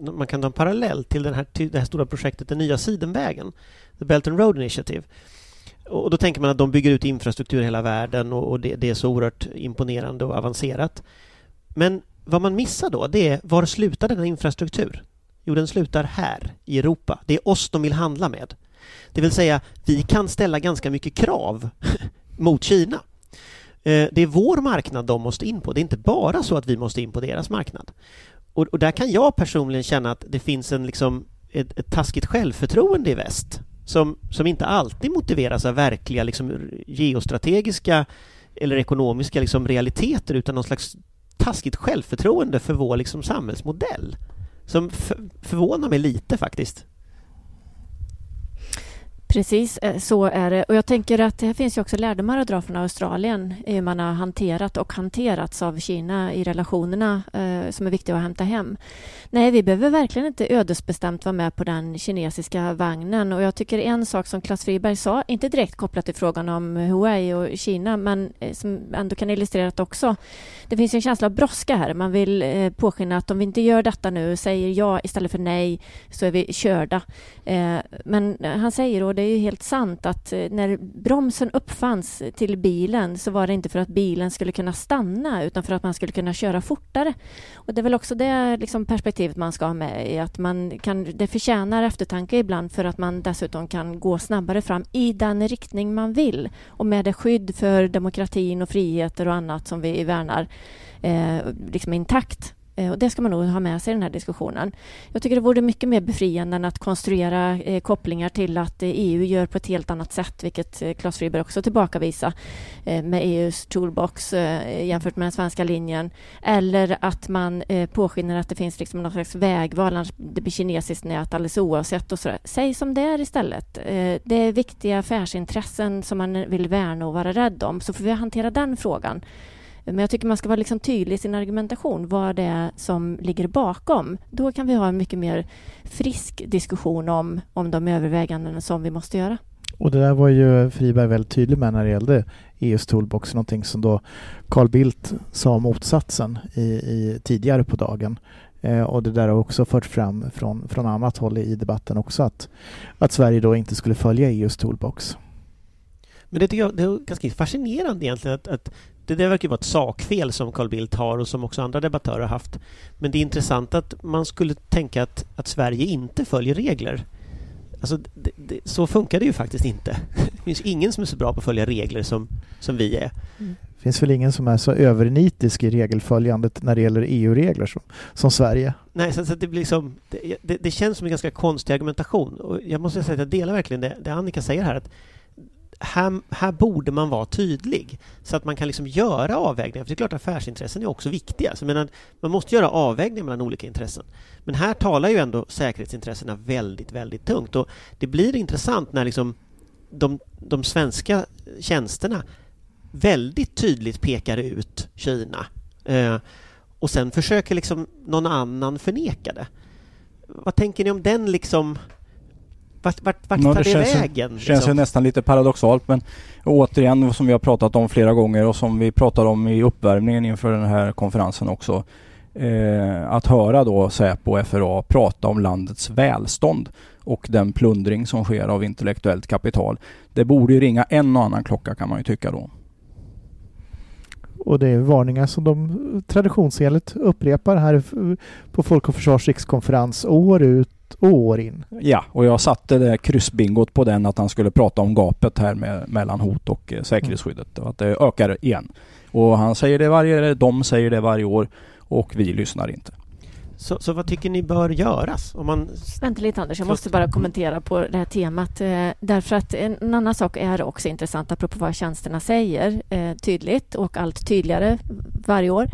man kan ta en parallell till den här, till det här stora projektet Den nya Sidenvägen, The Belt and Road Initiative. Och då tänker man att de bygger ut infrastruktur i hela världen och, och det, det är så oerhört imponerande och avancerat. Men vad man missar då, det är var slutar denna infrastruktur? Jo, den slutar här i Europa. Det är oss de vill handla med. Det vill säga, vi kan ställa ganska mycket krav *laughs* mot Kina. Eh, det är vår marknad de måste in på. Det är inte bara så att vi måste in på deras marknad. Och, och där kan jag personligen känna att det finns en liksom ett, ett taskigt självförtroende i väst som, som inte alltid motiveras av verkliga liksom, geostrategiska eller ekonomiska liksom, realiteter utan någon slags taskigt självförtroende för vår liksom, samhällsmodell som förvånar mig lite faktiskt. Precis, eh, så är det. Och jag tänker att det finns ju också lärdomar att dra från Australien i hur man har hanterat och hanterats av Kina i relationerna eh, som är viktiga att hämta hem. Nej, vi behöver verkligen inte ödesbestämt vara med på den kinesiska vagnen och jag tycker en sak som Klas Friberg sa, inte direkt kopplat till frågan om Huawei och Kina, men eh, som ändå kan illustrera det också. Det finns ju en känsla av brådska här. Man vill eh, påskina att om vi inte gör detta nu, säger ja istället för nej, så är vi körda. Eh, men han säger, och det är ju helt sant, att eh, när bromsen uppfanns eh, till bilen så var det inte för att bilen skulle kunna stanna utan för att man skulle kunna köra fortare. Och det är väl också det liksom, perspektivet man ska ha med i att man kan, det förtjänar eftertanke ibland för att man dessutom kan gå snabbare fram i den riktning man vill och med det skydd för demokratin och friheter och annat som vi värnar eh, liksom intakt. Eh, och det ska man nog ha med sig i den här diskussionen. Jag tycker det vore mycket mer befriande än att konstruera eh, kopplingar till att eh, EU gör på ett helt annat sätt, vilket eh, Claes Friberg också tillbakavisa eh, med EUs toolbox eh, jämfört med den svenska linjen. Eller att man eh, påskiner att det finns liksom någon slags vägval, annars det blir kinesiskt nät alldeles oavsett. Och sådär. Säg som det är istället. Eh, det är viktiga affärsintressen som man vill värna och vara rädd om, så får vi hantera den frågan. Men jag tycker man ska vara liksom tydlig i sin argumentation, vad det är som ligger bakom. Då kan vi ha en mycket mer frisk diskussion om, om de överväganden som vi måste göra. Och det där var ju Friberg väldigt tydlig med när det gällde EUs toolbox, någonting som då Carl Bildt sa motsatsen i, i tidigare på dagen. Eh, och det där har också förts fram från, från annat håll i debatten också att, att Sverige då inte skulle följa EUs toolbox. Men det tycker jag det är ganska fascinerande egentligen att, att det där verkar vara ett sakfel som Carl Bildt har och som också andra debattörer har haft. Men det är intressant att man skulle tänka att, att Sverige inte följer regler. Alltså, det, det, så funkar det ju faktiskt inte. Det finns ingen som är så bra på att följa regler som, som vi är. Det finns väl ingen som är så övernitisk i regelföljandet när det gäller EU-regler som, som Sverige. Nej, så, så det, blir liksom, det, det, det känns som en ganska konstig argumentation. Och jag måste säga att jag delar verkligen det, det Annika säger här. att här, här borde man vara tydlig så att man kan liksom göra avvägningar. För det är klart affärsintressen är också viktiga. Så menar, man måste göra avvägningar mellan olika intressen. Men här talar ju ändå säkerhetsintressena väldigt, väldigt tungt. Och det blir intressant när liksom de, de svenska tjänsterna väldigt tydligt pekar ut Kina. Eh, och sen försöker liksom någon annan förneka det. Vad tänker ni om den liksom... Vart, vart, vart tar det, känns, ju- vägen? känns ju liksom? nästan lite paradoxalt men återigen som vi har pratat om flera gånger och som vi pratar om i uppvärmningen inför den här konferensen också. eh, att höra då Säpo och FRA prata om landets välstånd och den plundring som sker av intellektuellt kapital. Det borde ju ringa en och annan klocka kan man ju tycka då. Och det är varningar som de traditionsenligt upprepar här på Folk och Försvars rikskonferens år ut år in. Ja, och jag satte det kryssbingot på den att han skulle prata om gapet här med, mellan hot och eh, säkerhetsskyddet och att det ökar igen. Och han säger det varje, de säger det varje år och vi lyssnar inte. Så, så vad tycker ni bör göras? Om man... Vänta lite Anders, jag måste bara kommentera på det här temat. Eh, därför att en annan sak är också intressant apropå vad tjänsterna säger eh, tydligt och allt tydligare varje år.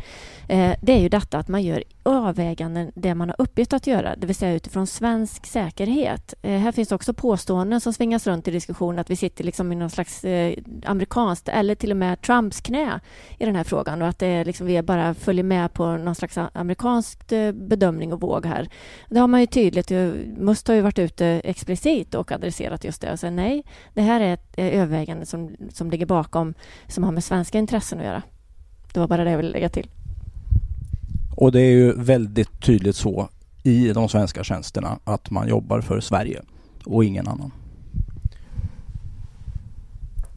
Eh, det är ju detta att man gör avväganden det man har uppgift att göra, det vill säga utifrån svensk säkerhet. Eh, här finns också påståenden som svingas runt i diskussionen att vi sitter liksom i någon slags eh, amerikanskt eller till och med Trumps knä i den här frågan och att det är liksom, vi bara följer med på någon slags amerikansk eh, bedömning och våg här. Det har man ju tydligt, eh, Must har ju varit ute explicit och adresserat just det och sagt nej, det här är ett övervägande som, som ligger bakom som har med svenska intressen att göra. Det var bara det jag ville lägga till. Och det är ju väldigt tydligt så i de svenska tjänsterna att man jobbar för Sverige och ingen annan.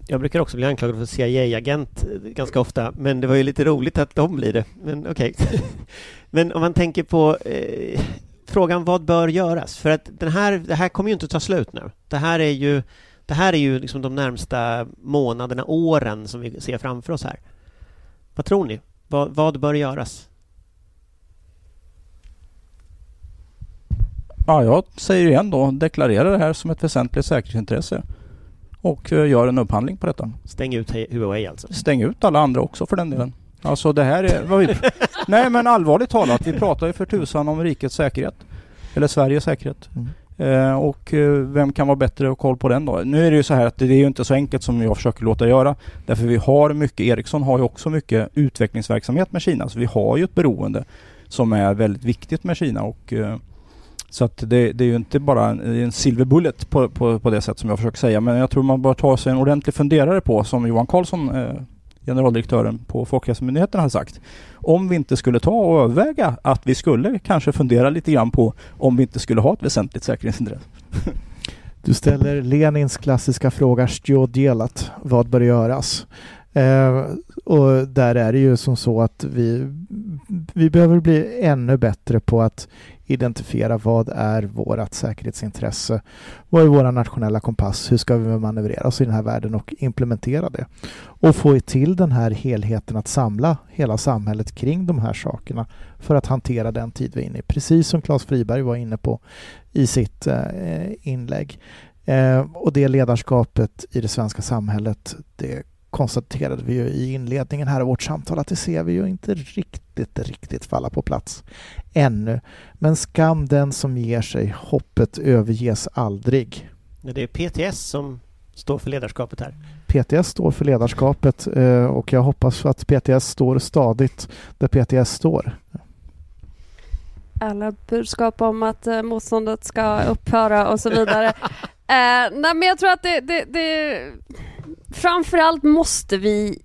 Jag brukar också bli anklagad för CIA-agent ganska ofta, men det var ju lite roligt att de blir det. Men okej. Okay. *laughs* men om man tänker på eh, frågan vad bör göras? För att den här, det här kommer ju inte ta slut nu. Det här är ju, det här är ju liksom de närmsta månaderna, åren som vi ser framför oss här. Vad tror ni? Vad, vad bör göras? Ja, jag säger igen då, deklarera det här som ett väsentligt säkerhetsintresse och uh, gör en upphandling på detta. Stäng ut Huawei alltså? Stäng ut alla andra också för den delen. Alltså det här är... Vad vi, *laughs* nej men allvarligt talat, vi pratar ju för tusan om rikets säkerhet. Eller Sveriges säkerhet. Mm. Eh, och eh, vem kan vara bättre att koll på den då? Nu är det ju så här att det är ju inte så enkelt som jag försöker låta göra. Därför vi har mycket, Ericsson har ju också mycket utvecklingsverksamhet med Kina. Så vi har ju ett beroende som är väldigt viktigt med Kina och eh, så att det, det, är ju inte bara en, en silver bullet på, på, på, det sätt som jag försöker säga. Men jag tror man bör ta sig en ordentlig funderare på, som Johan Karlsson, eh, generaldirektören på Folkhälsomyndigheten, har sagt. Om vi inte skulle ta och överväga att vi skulle kanske fundera lite grann på om vi inte skulle ha ett väsentligt säkerhetsintresse. *laughs* Du ställer Lenins klassiska fråga Stjodjelat, vad bör göras? Eh, och där är det ju som så att vi, vi behöver bli ännu bättre på att identifiera vad är vårt säkerhetsintresse? Vad är vår nationella kompass? Hur ska vi manövrera oss i den här världen och implementera det? Och få till den här helheten att samla hela samhället kring de här sakerna för att hantera den tid vi är inne i. Precis som Claes Friberg var inne på i sitt eh, inlägg. Eh, och det ledarskapet i det svenska samhället, det konstaterade vi ju i inledningen här av vårt samtal att det ser vi ju inte riktigt, riktigt falla på plats ännu. Men skam den som ger sig, hoppet överges aldrig. Det är PTS som står för ledarskapet här. PTS står för ledarskapet eh, och jag hoppas att PTS står stadigt där PTS står. Alla budskap om att eh, motståndet ska upphöra och så vidare. *laughs* eh, nej men jag tror att det, det, det framförallt måste vi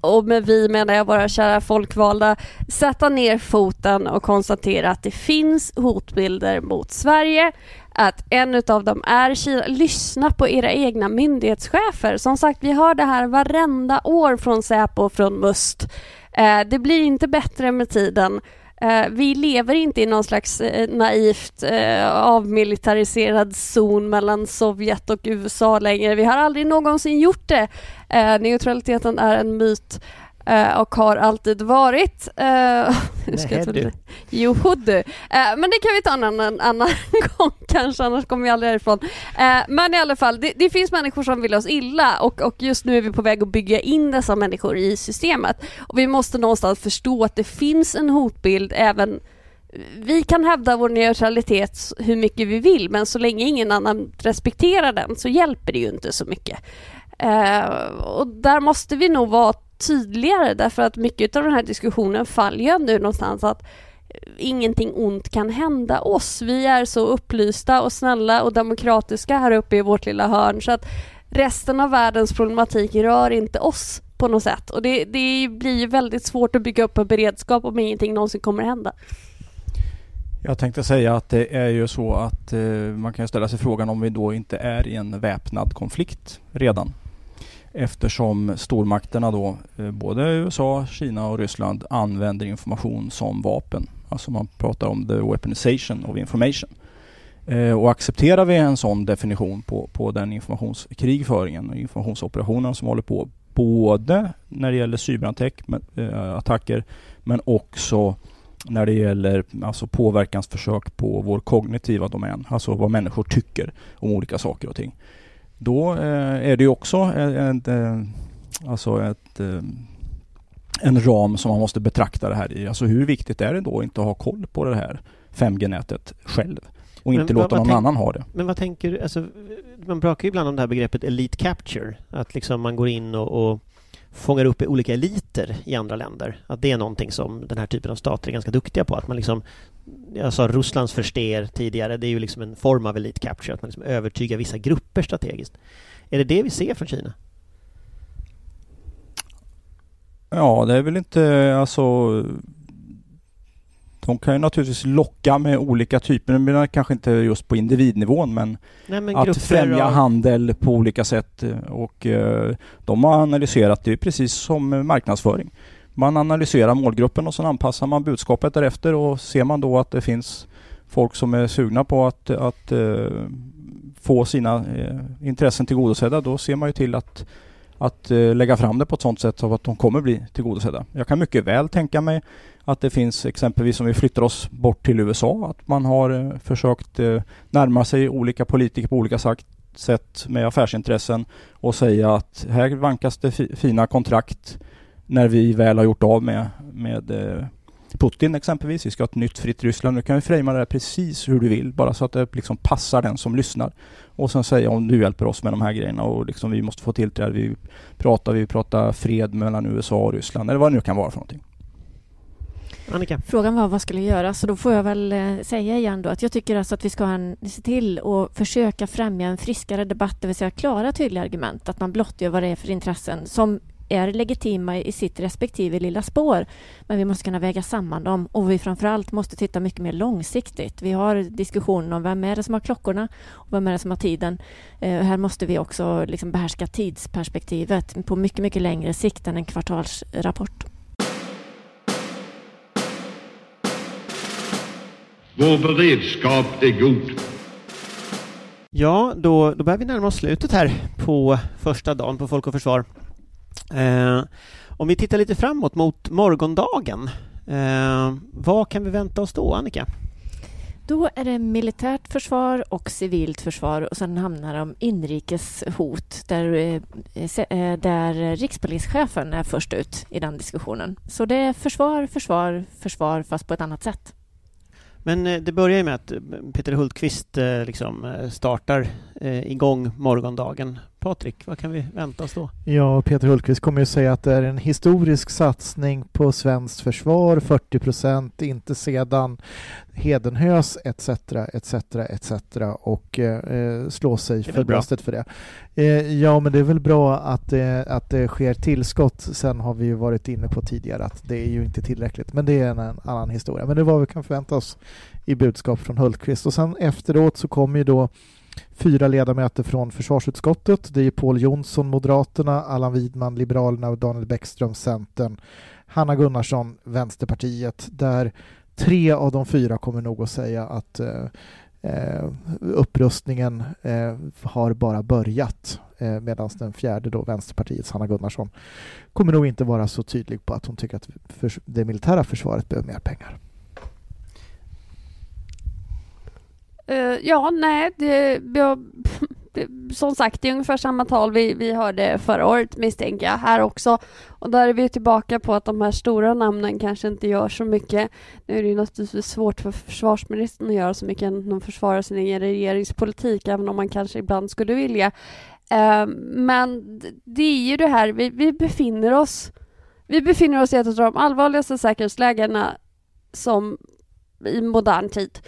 och med vi menar jag våra kära folkvalda, sätta ner foten och konstatera att det finns hotbilder mot Sverige, att en utav dem är Kina. Lyssna på era egna myndighetschefer. Som sagt, vi hör det här varenda år från Säpo och från Must. Eh, det blir inte bättre med tiden. Eh, vi lever inte i någon slags eh, naivt eh, avmilitariserad zon mellan Sovjet och USA längre. Vi har aldrig någonsin gjort det. neutraliteten är en myt Uh, och har alltid varit. *laughs* Uh, du. Jo, du. Uh, men det kan vi ta en annan, annan *laughs* gång kanske, annars kommer vi aldrig härifrån. Uh, men i alla fall, det, det, finns människor som vill oss illa och, och just nu är vi på väg att bygga in dessa människor i systemet. Och vi måste någonstans förstå att det finns en hotbild även vi kan hävda vår neutralitet hur mycket vi vill men så länge ingen annan respekterar den så hjälper det ju inte så mycket. och där måste vi nog vara tydligare därför att mycket av den här diskussionen faller ju nu någonstans att ingenting ont kan hända oss. Vi är så upplysta och snälla och demokratiska här uppe i vårt lilla hörn så att resten av världens problematik rör inte oss på något sätt. Och det, det blir ju väldigt svårt att bygga upp en beredskap om ingenting någonsin kommer hända. Jag tänkte säga att det är ju så att eh, man kan ställa sig frågan om vi då inte är i en väpnad konflikt redan. Eftersom stormakterna då, eh, både USA, Kina och Ryssland använder information som vapen. Alltså man pratar om the weaponization of information. Eh, och accepterar vi en sån definition på, på den informationskrigföringen och informationsoperationen som håller på både när det gäller cyberattacker eh, men också när det gäller alltså påverkansförsök på vår kognitiva domän, alltså vad människor tycker om olika saker och ting. Då eh, är det också ett, eh, alltså ett, eh, en ram som man måste betrakta det här i. Alltså hur viktigt är det då att inte ha koll på det här 5G-nätet själv? och inte Men låta någon tänk- annan ha det. Men vad tänker du, alltså, man brakar ju ibland om det här begreppet elite capture, att liksom man går in och, och fångar upp olika eliter i andra länder. Att det är någonting som den här typen av stater är ganska duktiga på. Att man liksom, jag sa Rysslands förster tidigare, det är ju liksom en form av elite capture, att man liksom övertygar vissa grupper strategiskt. Är det det vi ser från Kina? Ja, det är väl inte alltså de kan ju naturligtvis locka med olika typer, men kanske inte just på individnivån, men, Nej, men att främja av- handel på olika sätt. Och eh, de har analyserat det precis som marknadsföring. Man analyserar målgruppen och sen anpassar man budskapet därefter och ser man då att det finns folk som är sugna på att, att eh, få sina eh, intressen tillgodosedda, då ser man ju till att att eh, lägga fram det på ett sådant sätt så att de kommer bli tillgodosedda. Jag kan mycket väl tänka mig att det finns exempelvis om vi flyttar oss bort till USA, att man har eh, försökt eh, närma sig olika politiker på olika sätt med affärsintressen och säga att här vankas det fina kontrakt när vi väl har gjort av med, med Putin exempelvis. Vi ska ha ett nytt fritt Ryssland. Nu kan vi framea det här precis hur du vill, bara så att det liksom passar den som lyssnar. Och sen säga om du hjälper oss med de här grejerna och liksom vi måste få tillträde. Vi pratar, vi pratar fred mellan USA och Ryssland eller vad det nu kan vara för någonting. Annika? Frågan var vad skulle göras så då får jag väl eh, säga igen då att jag tycker alltså att vi ska ha en, se till och försöka främja en friskare debatt, det vill säga klara tydliga argument, att man blottgör vad det är för intressen som är legitima i sitt respektive lilla spår. Men vi måste kunna väga samman dem och vi framförallt måste titta mycket mer långsiktigt. Vi har diskussionen om vem är det som har klockorna och vem är det som har tiden. Eh, här måste vi också liksom behärska tidsperspektivet på mycket, mycket längre sikt än en kvartalsrapport. Vår beredskap är god. Ja, då, då börjar vi närma oss slutet här på första dagen på Folk och Försvar. Eh, om vi tittar lite framåt mot morgondagen, eh, vad kan vi vänta oss då, Annika? Då är det militärt försvar och civilt försvar och sen hamnar om inrikes hot där, eh, eh, där rikspolischefen är först ut i den diskussionen. Så det är försvar, försvar, försvar fast på ett annat sätt. Men eh, det börjar ju med att Peter Hultqvist liksom startar igång morgondagen. Patrik, vad kan vi vänta oss då? Ja, Peter Hultqvist kommer ju säga att det är en historisk satsning på svenskt försvar, 40 procent, inte sedan Hedenhös etc. etc. etc. och eh, slå sig för bröstet för det. Eh, ja, men det är väl bra att, eh, att det sker tillskott. Sen har vi ju varit inne på tidigare att det är ju inte tillräckligt, men det är en, en annan historia. Men det är vad vi kan förvänta oss i budskap från Hultqvist och sen efteråt så kommer ju då fyra ledamöter från försvarsutskottet. Det är Paul Jonsson, Moderaterna, Allan Widman, Liberalerna och Daniel Bäckström, Centern. Hanna Gunnarsson, Vänsterpartiet, där tre av de fyra kommer nog att säga att eh, eh upprustningen eh, har bara börjat eh, medan den fjärde då, Vänsterpartiets Hanna Gunnarsson, kommer nog inte vara så tydlig på att hon tycker att det militära försvaret behöver mer pengar. Eh, Eh, ja, nej, det, jag, *laughs* det, som sagt, det är ungefär samma tal vi, vi hörde förra året misstänker jag, här också. Och där är vi tillbaka på att de här stora namnen kanske inte gör så mycket. Nu är det ju naturligtvis svårt för försvarsministern att göra så mycket än att försvara sin egen regeringspolitik, även om man kanske ibland skulle vilja. Eh, men det är ju det här, vi, vi befinner oss vi befinner oss i ett av de allvarligaste säkerhetslägena som i modern tid.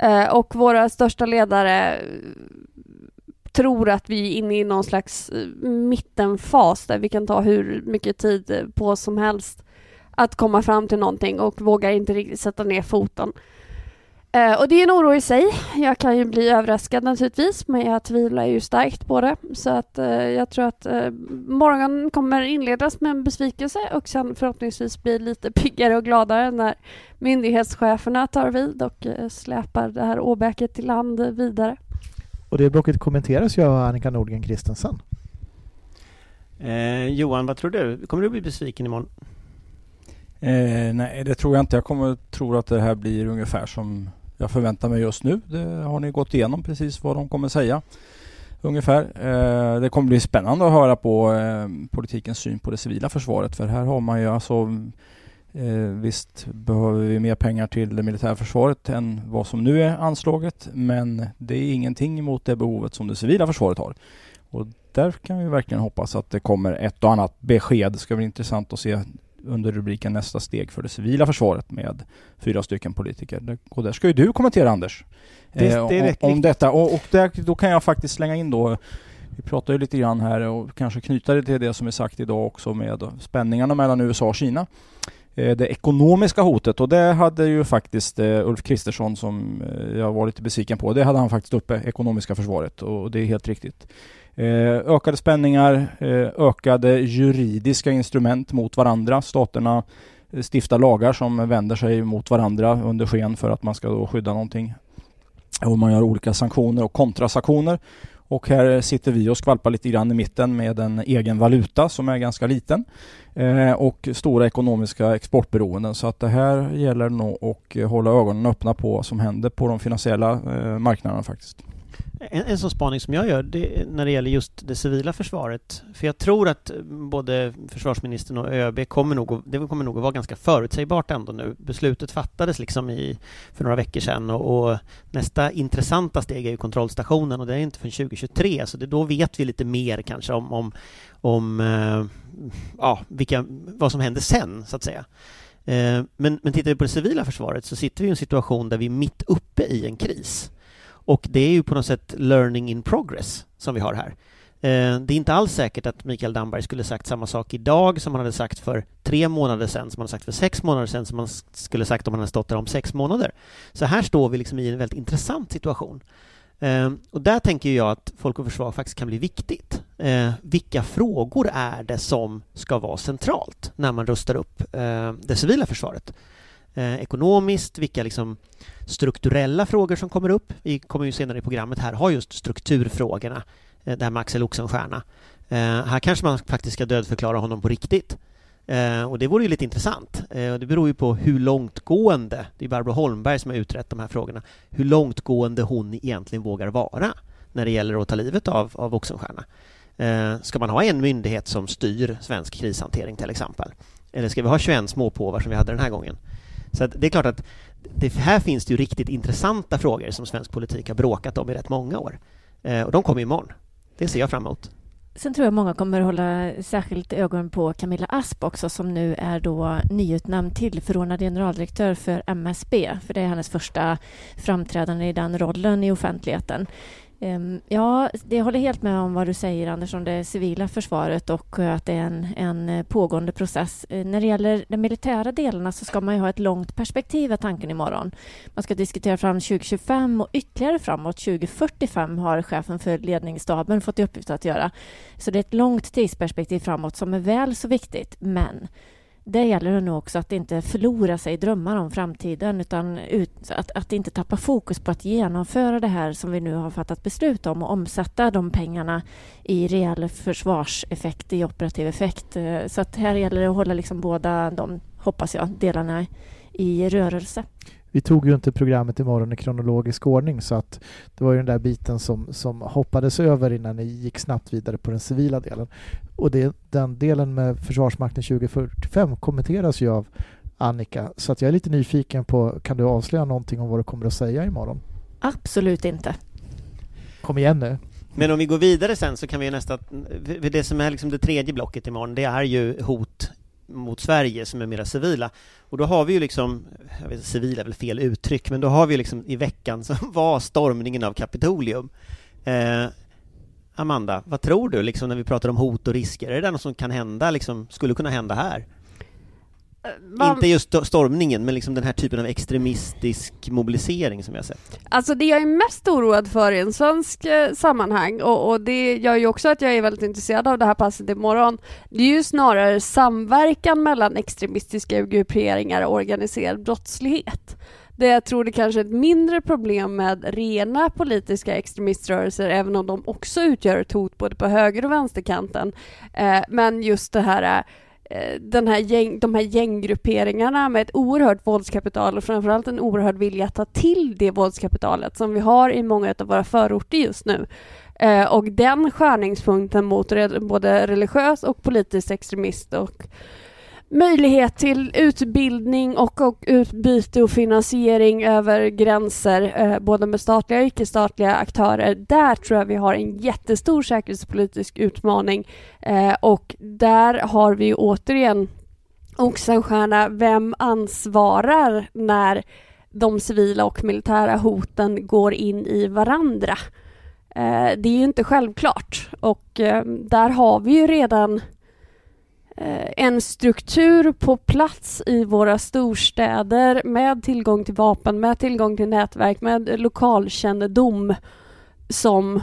Eh, och våra största ledare tror att vi är inne i någon slags eh, mittenfas där vi kan ta hur mycket tid eh, på oss som helst att komma fram till någonting och vågar inte riktigt sätta ner foten. Eh, och det är en oro i sig. Jag kan ju bli överraskad naturligtvis, men jag tvivlar ju starkt på det. Så att eh, jag tror att eh, morgonen kommer inledas med en besvikelse och sen förhoppningsvis bli lite *laughs* piggare och gladare när myndighetscheferna tar vid och släpar det här åbäket till land vidare. Och det blocket kommenteras ju av Annika Nordgren Christensen. Eh, Johan, vad tror du? Kommer du bli besviken imorgon? Eh, nej, det tror jag inte. Jag kommer tro att det här blir ungefär som jag förväntar mig just nu. Det har ni gått igenom precis vad de kommer säga. Ungefär. Eh, det kommer bli spännande att höra på eh, politikens syn på det civila försvaret. För här har man ju alltså Eh, visst behöver vi mer pengar till det militära försvaret än vad som nu är anslaget, men det är ingenting mot det behovet som det civila försvaret har. Och där kan vi verkligen hoppas att det kommer ett och annat besked. Det ska bli intressant att se under rubriken nästa steg för det civila försvaret med fyra stycken politiker. Och där ska ju du kommentera Anders. Det, eh, det om, om detta. Och, och där, då kan jag faktiskt slänga in då vi pratar ju lite grann här och kanske knyta det till det som är sagt idag också med spänningarna mellan USA och Kina. Eh, det ekonomiska hotet och det hade ju faktiskt eh, Ulf Kristersson som eh, jag var lite besviken på. Det hade han faktiskt uppe, ekonomiska försvaret och det är helt riktigt. Eh, ökade spänningar, eh, ökade juridiska instrument mot varandra. Staterna eh, stiftar lagar som vänder sig mot varandra under sken för att man ska då skydda någonting. Och man gör olika sanktioner och kontrasanktioner. Och här sitter vi och skvalpar lite grann i mitten med en egen valuta som är ganska liten eh, och stora ekonomiska exportberoenden. Så att det här gäller nog att hålla ögonen öppna på vad som händer på de finansiella eh, marknaderna faktiskt. En, en sån spaning som jag gör det, när det gäller just det civila försvaret, för jag tror att eh, både försvarsministern och ÖB kommer nog, det kommer nog att vara ganska förutsägbart ändå nu. Beslutet fattades liksom i, för några veckor sedan och, och nästa intressanta steg är ju kontrollstationen och det är inte förrän 2023 så det, då vet vi lite mer kanske om, om, om eh, ja, vilka, vad som händer sen så att säga. Eh, men, men tittar vi på det civila försvaret så sitter vi i en situation där vi är mitt uppe i en kris. Och det är ju på något sätt learning in progress som vi har här. Eh, det är inte alls säkert att Mikael Damberg skulle sagt samma sak idag som han hade sagt för tre månader sedan, som han hade sagt för sex månader sedan, som han skulle sagt om han hade stått där om sex månader. Så här står vi liksom i en väldigt intressant situation. Eh, och där tänker jag att Folk och Försvar faktiskt kan bli viktigt. Eh, vilka frågor är det som ska vara centralt när man rustar upp det civila försvaret? Eh, ekonomiskt, vilka liksom strukturella frågor som kommer upp. Vi kommer ju senare i programmet här ha just strukturfrågorna, eh, det här med Axel Oxenstierna. Eh, här kanske man faktiskt ska dödförklara honom på riktigt. Eh, och det vore ju lite intressant. Eh, det beror ju på hur långtgående, det är Barbro Holmberg som har utrett de här frågorna, hur långtgående hon egentligen vågar vara när det gäller att ta livet av, av Oxenstierna. Eh, ska man ha en myndighet som styr svensk krishantering till exempel? Eller ska vi ha 21 småpåvar som vi hade den här gången? Så det är klart att det, här finns det ju riktigt intressanta frågor som svensk politik har bråkat om i rätt många år. Eh, och de kommer imorgon. Det ser jag fram emot. Sen tror jag många kommer hålla särskilt ögonen på Camilla Asp också som nu är då nyutnämnd tillförordnad generaldirektör för MSB. För det är hennes första framträdande i den rollen i offentligheten. Ehm, ja, jag håller helt med om vad du säger Anders om det civila försvaret och att det är en, en eh, pågående process. Eh, när det gäller de militära delarna så ska man ju ha ett långt perspektiv är tanken imorgon. Man ska diskutera fram 2025 och ytterligare framåt 2045 har chefen för ledningsstaben fått i uppgift att göra. Så det är ett långt tidsperspektiv framåt som är väl så viktigt. Men det gäller det nog också att inte förlora sig i drömmar om framtiden utan ut, att, att inte tappa fokus på att genomföra det här som vi nu har fattat beslut om och omsätta de pengarna i reell försvarseffekt, i operativ effekt. Eh, så att här gäller det att hålla liksom båda de, hoppas jag, delarna i rörelse vi tog ju inte programmet imorgon i kronologisk ordning så att det var ju den där biten som, som hoppades över innan ni gick snabbt vidare på den civila delen. Och det, den delen med Försvarsmakten 2045 kommenteras ju av Annika så att jag är lite nyfiken på, kan du avslöja någonting om vad du kommer att säga imorgon? Absolut inte. Kom igen nu. Men om vi går vidare sen så kan vi nästan... Det som är liksom det tredje blocket imorgon, det är ju hot mot Sverige som är mera civila. Och då har vi ju liksom, jag vet civila är väl fel uttryck, men då har vi liksom i veckan som *laughs* var stormningen av Kapitolium. Eh, Amanda, vad tror du liksom när vi pratar om hot och risker? Är det något som kan hända, liksom, skulle kunna hända här? Man- Inte just sto- stormningen, men liksom den här typen av extremistisk mobilisering som vi har sett. Alltså det jag är mest oroad för i en svensk eh, sammanhang och, och det gör ju också att jag är väldigt intresserad av det här passet imorgon. Det är ju snarare samverkan mellan extremistiska grupperingar och organiserad brottslighet. Det jag tror det kanske är ett mindre problem med rena politiska extremiströrelser, även om de också utgör ett hot både på höger och vänsterkanten. Eh, men just det här eh, Eh, den här gäng, de här gänggrupperingarna med ett oerhört våldskapital och framförallt en oerhörd vilja att ta till det våldskapitalet som vi har i många av våra förorter just nu. Eh, och den skärningspunkten mot både religiös och politisk extremist och möjlighet till utbildning och, och utbyte och finansiering över gränser, eh, både med statliga och icke-statliga aktörer. Där tror jag vi har en jättestor säkerhetspolitisk utmaning eh, och där har vi återigen Oxenstierna, vem ansvarar när de civila och militära hoten går in i varandra? Eh, det är ju inte självklart och eh, där har vi ju redan eh, en struktur på plats i våra storstäder med tillgång till vapen, med tillgång till nätverk, med lokalkännedom som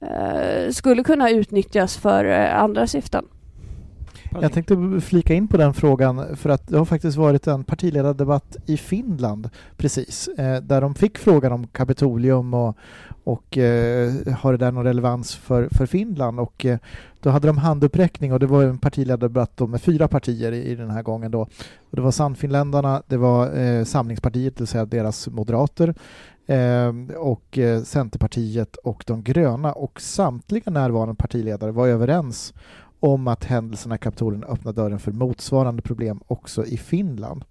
eh, skulle kunna utnyttjas för eh, andra syften. Jag tänkte flika in på den frågan för att det har faktiskt varit en partiledardebatt i Finland precis eh, där de fick frågan om Kapitolium och, och eh, har det där någon relevans för, för Finland och eh, då hade de handuppräckning och det var en partiledardebatt med fyra partier i, i den här gången då. Och det var Sannfinländarna, det var eh, Samlingspartiet, det vill säga deras moderater eh, och eh, Centerpartiet och de gröna och samtliga närvarande partiledare var överens om att händelserna i Kapitolien öppnar dörren för motsvarande problem också i Finland.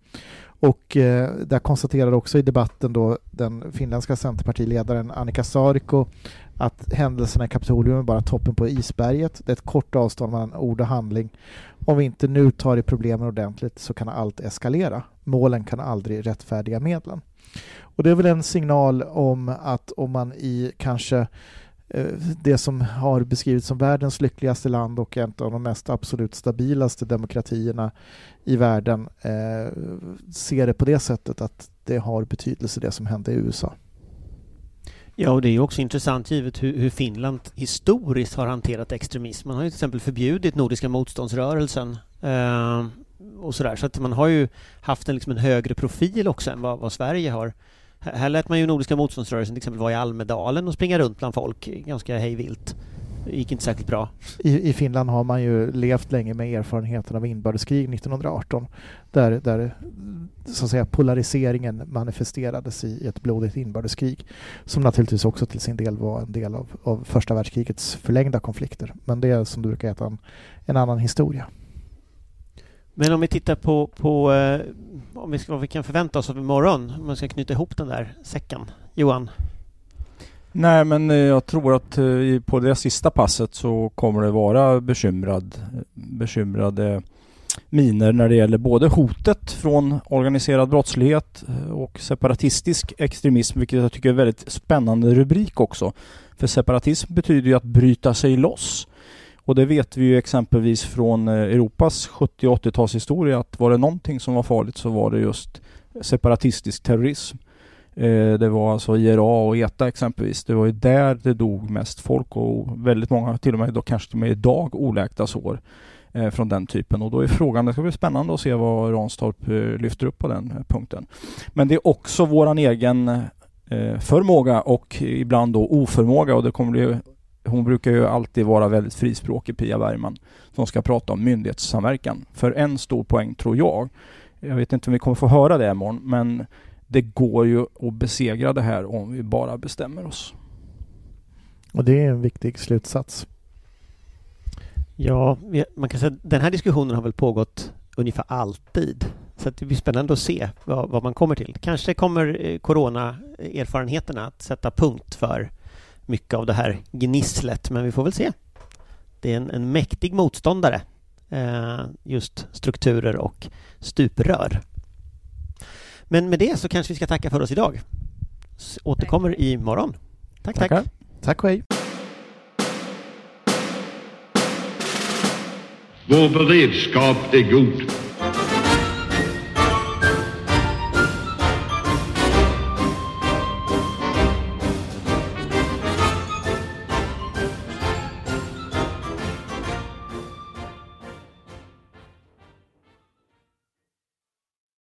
Och eh, där konstaterade också i debatten då den finländska centerpartiledaren Annika Saarikko att händelserna i Kapitolium är bara toppen på isberget. Det är ett kort avstånd mellan ord och handling. Om vi inte nu tar i problemen ordentligt så kan allt eskalera. Målen kan aldrig rättfärdiga medlen. Och det är väl en signal om att om man i kanske Eh, det som har beskrivits som världens lyckligaste land och en av de mest absolut stabilaste demokratierna i världen eh, ser det på det sättet att det har betydelse det som hände i USA. Ja, och det är också intressant givet hur, hur Finland historiskt har hanterat extremism. Man har ju till exempel förbjudit Nordiska motståndsrörelsen eh, och sådär, så att man har ju haft en, liksom en högre profil också än vad, vad Sverige har. Här lät man ju Nordiska motståndsrörelsen till exempel vara i Almedalen och springa runt bland folk ganska hejvilt. Det gick inte särskilt bra. I, I Finland har man ju levt länge med erfarenheten av inbördeskrig 1918 där, där så att säga, polariseringen manifesterades i ett blodigt inbördeskrig som naturligtvis också till sin del var en del av, av första världskrigets förlängda konflikter. Men det är som du brukar heta en, en annan historia. Men om vi tittar på, på eh, om vi ska, vad vi kan förvänta oss av imorgon, om man ska knyta ihop den där säcken. Johan? Nej, men eh, jag tror att eh, på det sista passet så kommer det vara bekymrad, bekymrade miner när det gäller både hotet från organiserad brottslighet och separatistisk extremism, vilket jag tycker är en väldigt spännande rubrik också. För separatism betyder ju att bryta sig loss. Och det vet vi ju exempelvis från eh, Europas 70 och 80-talshistoria att var det någonting som var farligt så var det just separatistisk terrorism. Eh, det var alltså IRA och ETA exempelvis. Det var ju där det dog mest folk och väldigt många, till och med då kanske till och med idag, oläkta sår eh, från den typen. Och då är frågan, det ska bli spännande att se vad Ranstorp lyfter upp på den punkten. Men det är också våran egen förmåga och ibland då oförmåga och det kommer bli hon brukar ju alltid vara väldigt frispråkig, Pia Bergman, som ska prata om myndighetssamverkan. För en stor poäng tror jag, jag vet inte om vi kommer få höra det imorgon, men det går ju att besegra det här om vi bara bestämmer oss. Och det är en viktig slutsats. Ja, man kan säga att den här diskussionen har väl pågått ungefär alltid. Så att det blir spännande att se vad, vad man kommer till. Kanske kommer eh, corona-erfarenheterna att sätta punkt för mycket av det här gnisslet, men vi får väl se. Det är en, en mäktig motståndare, eh, just strukturer och stuprör. Men med det så kanske vi ska tacka för oss idag. S återkommer i morgon. Tack, tack. Tack och hej. Vår beredskap är god.